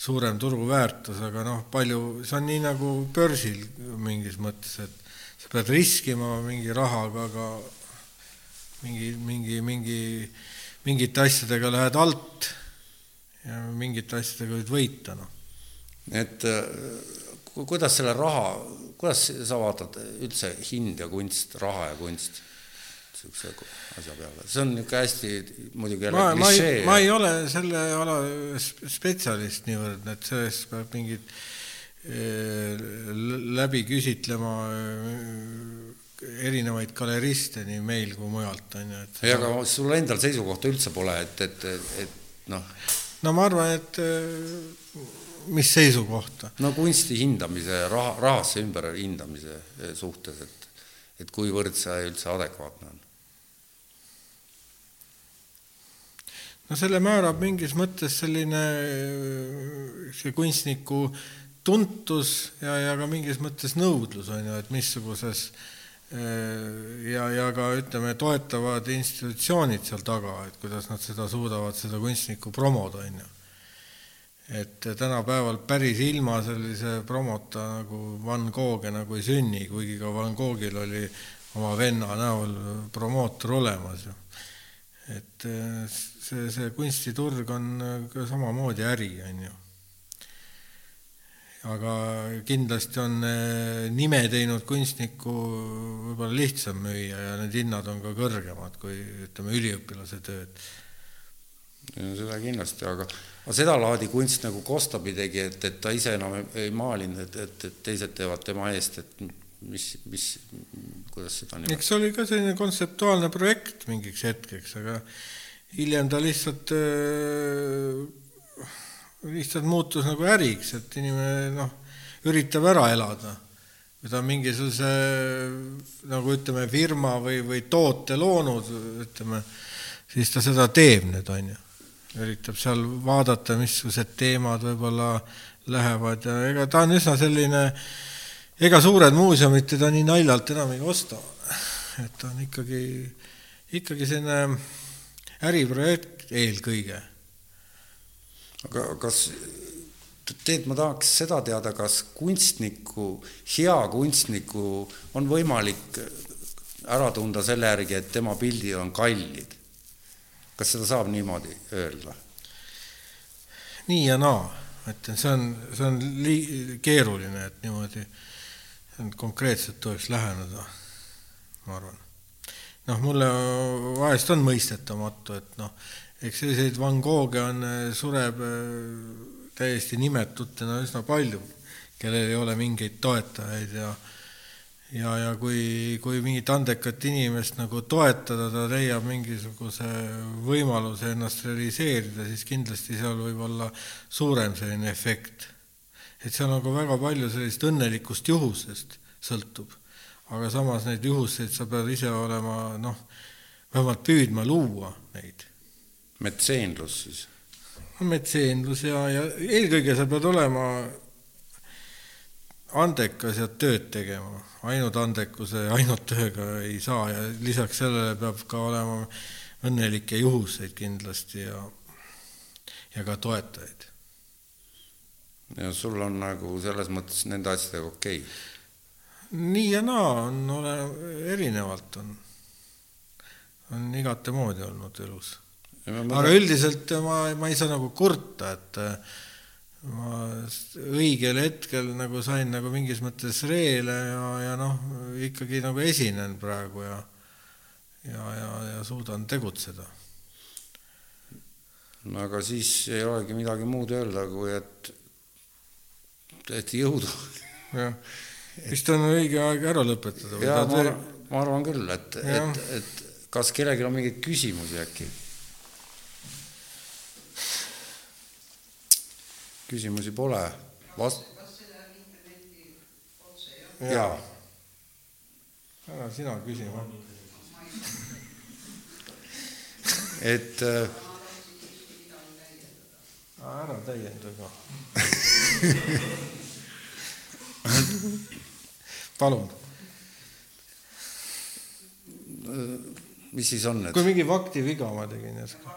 suurem turuväärtus, aga noh, palju, see on nii nagu börsil mingis mõttes, et sa pead riskima mingi rahaga, aga mingi, mingi, mingi, mingite asjadega lähed alt ja mingite asjadega võid võita, noh. et kuidas selle raha, kuidas sa vaatad üldse hind ja kunst, raha ja kunst? niisuguse asja peale, see on niisugune hästi muidugi jälle klišee. ma ei ole selle ala spetsialist niivõrd, et sellest peab mingit eh, läbi küsitlema eh, erinevaid galeriste nii meil kui mujalt, on ju, et ei, aga sul endal seisukohta üldse pole, et, et, et noh, no ma arvan, et äh, mis seisukohta? no kunsti hindamise, raha, rahasse ümberhindamise suhtes, et et kuivõrd see üldse adekvaatne on? no selle määrab mingis mõttes selline see kunstniku tuntus ja, ja ka mingis mõttes nõudlus, on ju, et missuguses ja, ja ka ütleme, toetavad institutsioonid seal taga, et kuidas nad seda suudavad, seda kunstnikku promoda, on ju. Et tänapäeval päris ilma sellise promota nagu Van Gogh nagu ei sünni, kuigi ka Van Goghil oli oma venna näol promootor olemas ju. et see, see kunstiturg on ka samamoodi äri, on ju aga kindlasti on eh, nime teinud kunstnikku võib-olla lihtsam müüa ja need hinnad on ka kõrgemad kui ütleme, üliõpilase tööd. Seda kindlasti, aga, aga sedalaadi kunst nagu Kostabi tegi, et, et ta ise enam ei, ei maalinud, et, et, et teised teevad tema eest, et mis, mis, kuidas seda nimetada? eks see oli ka selline kontseptuaalne projekt mingiks hetkeks, aga hiljem ta lihtsalt äh, lihtsalt muutus nagu äriks, et inimene noh, üritab ära elada. kui ta on mingisuguse nagu ütleme, firma või, või toote loonud, ütleme, siis ta seda teeb nüüd, on ju. Üritab seal vaadata, missugused teemad võib-olla lähevad ja ega ta on üsna selline, ega suured muuseumid teda nii naljalt enam ei osta. et ta on ikkagi, ikkagi selline äriprojekt eelkõige aga kas, tead, ma tahaks seda teada, kas kunstniku, hea kunstniku on võimalik ära tunda selle järgi, et tema pildid on kallid? Kas seda saab niimoodi öelda? nii ja naa, ütlen, see on, see on lii-, keeruline, et niimoodi konkreetselt tuleks läheneda, ma arvan. noh, mulle vahest on mõistetamatu, et noh, eks selliseid Van Goghe on, äh, sureb äh, täiesti nimetutena üsna palju, kellel ei ole mingeid toetajaid ja ja, ja kui, kui mingit andekat inimest nagu toetada, ta leiab mingisuguse võimaluse ennast realiseerida, siis kindlasti seal võib olla suurem selline efekt. et seal on ka väga palju sellist õnnelikust juhusest sõltub, aga samas neid juhuseid sa pead ise olema noh, vähemalt püüdma luua neid metseenlus siis? metseenlus ja, ja eelkõige sa pead olema andekas ja tööd tegema, ainult andekuse ja ainult tööga ei saa ja lisaks sellele peab ka olema õnnelikke juhuseid kindlasti ja, ja ka toetajaid. ja sul on nagu selles mõttes nende asjadega okei okay.? nii ja naa on, ole, erinevalt on, on igatemoodi olnud elus aga üldiselt ma, ma ei saa nagu kurta, et äh, ma õigel hetkel nagu sain nagu mingis mõttes reele ja, ja noh, ikkagi nagu esinen praegu ja ja, ja, ja suudan tegutseda. no aga siis ei olegi midagi muud öelda, kui et, et jõudu. jah, vist on õige aeg ära lõpetada. jaa, ma, arvan, ma arvan küll, et, et, et kas kellelgi on mingeid küsimusi äkki? Küsimusi pole. Vast-. jaa. ära sina küsi. et äh, ära täienda ka palun. mis siis on? kui mingi faktiviga ma tegin järsku.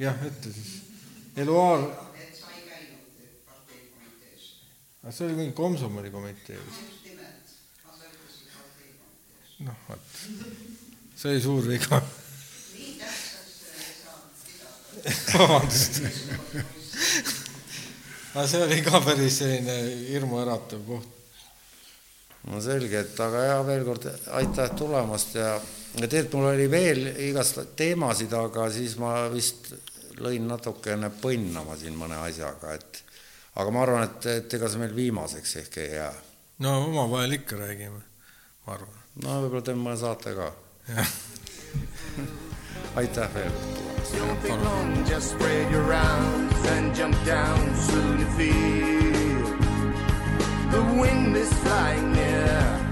jah, ütle siis. Eluaar aga see oli mingi komsomoli komitee vist. noh, vot, see oli suur viga. vabandust. aga see oli ka päris selline hirmuäratav koht. no selge, et aga ja veel kord aitäh tulemast ja, ja tegelikult mul oli veel igast teemasid, aga siis ma vist lõin natukene põnnama siin mõne asjaga, et aga ma arvan, et, et ega see meil viimaseks ehk ei jää. no omavahel ikka räägime, ma arvan. no võib-olla teeme mõne saate ka. [LAUGHS] aitäh veel. Don't think long, just spread your arms and jump down soon you feel the wind is flying near.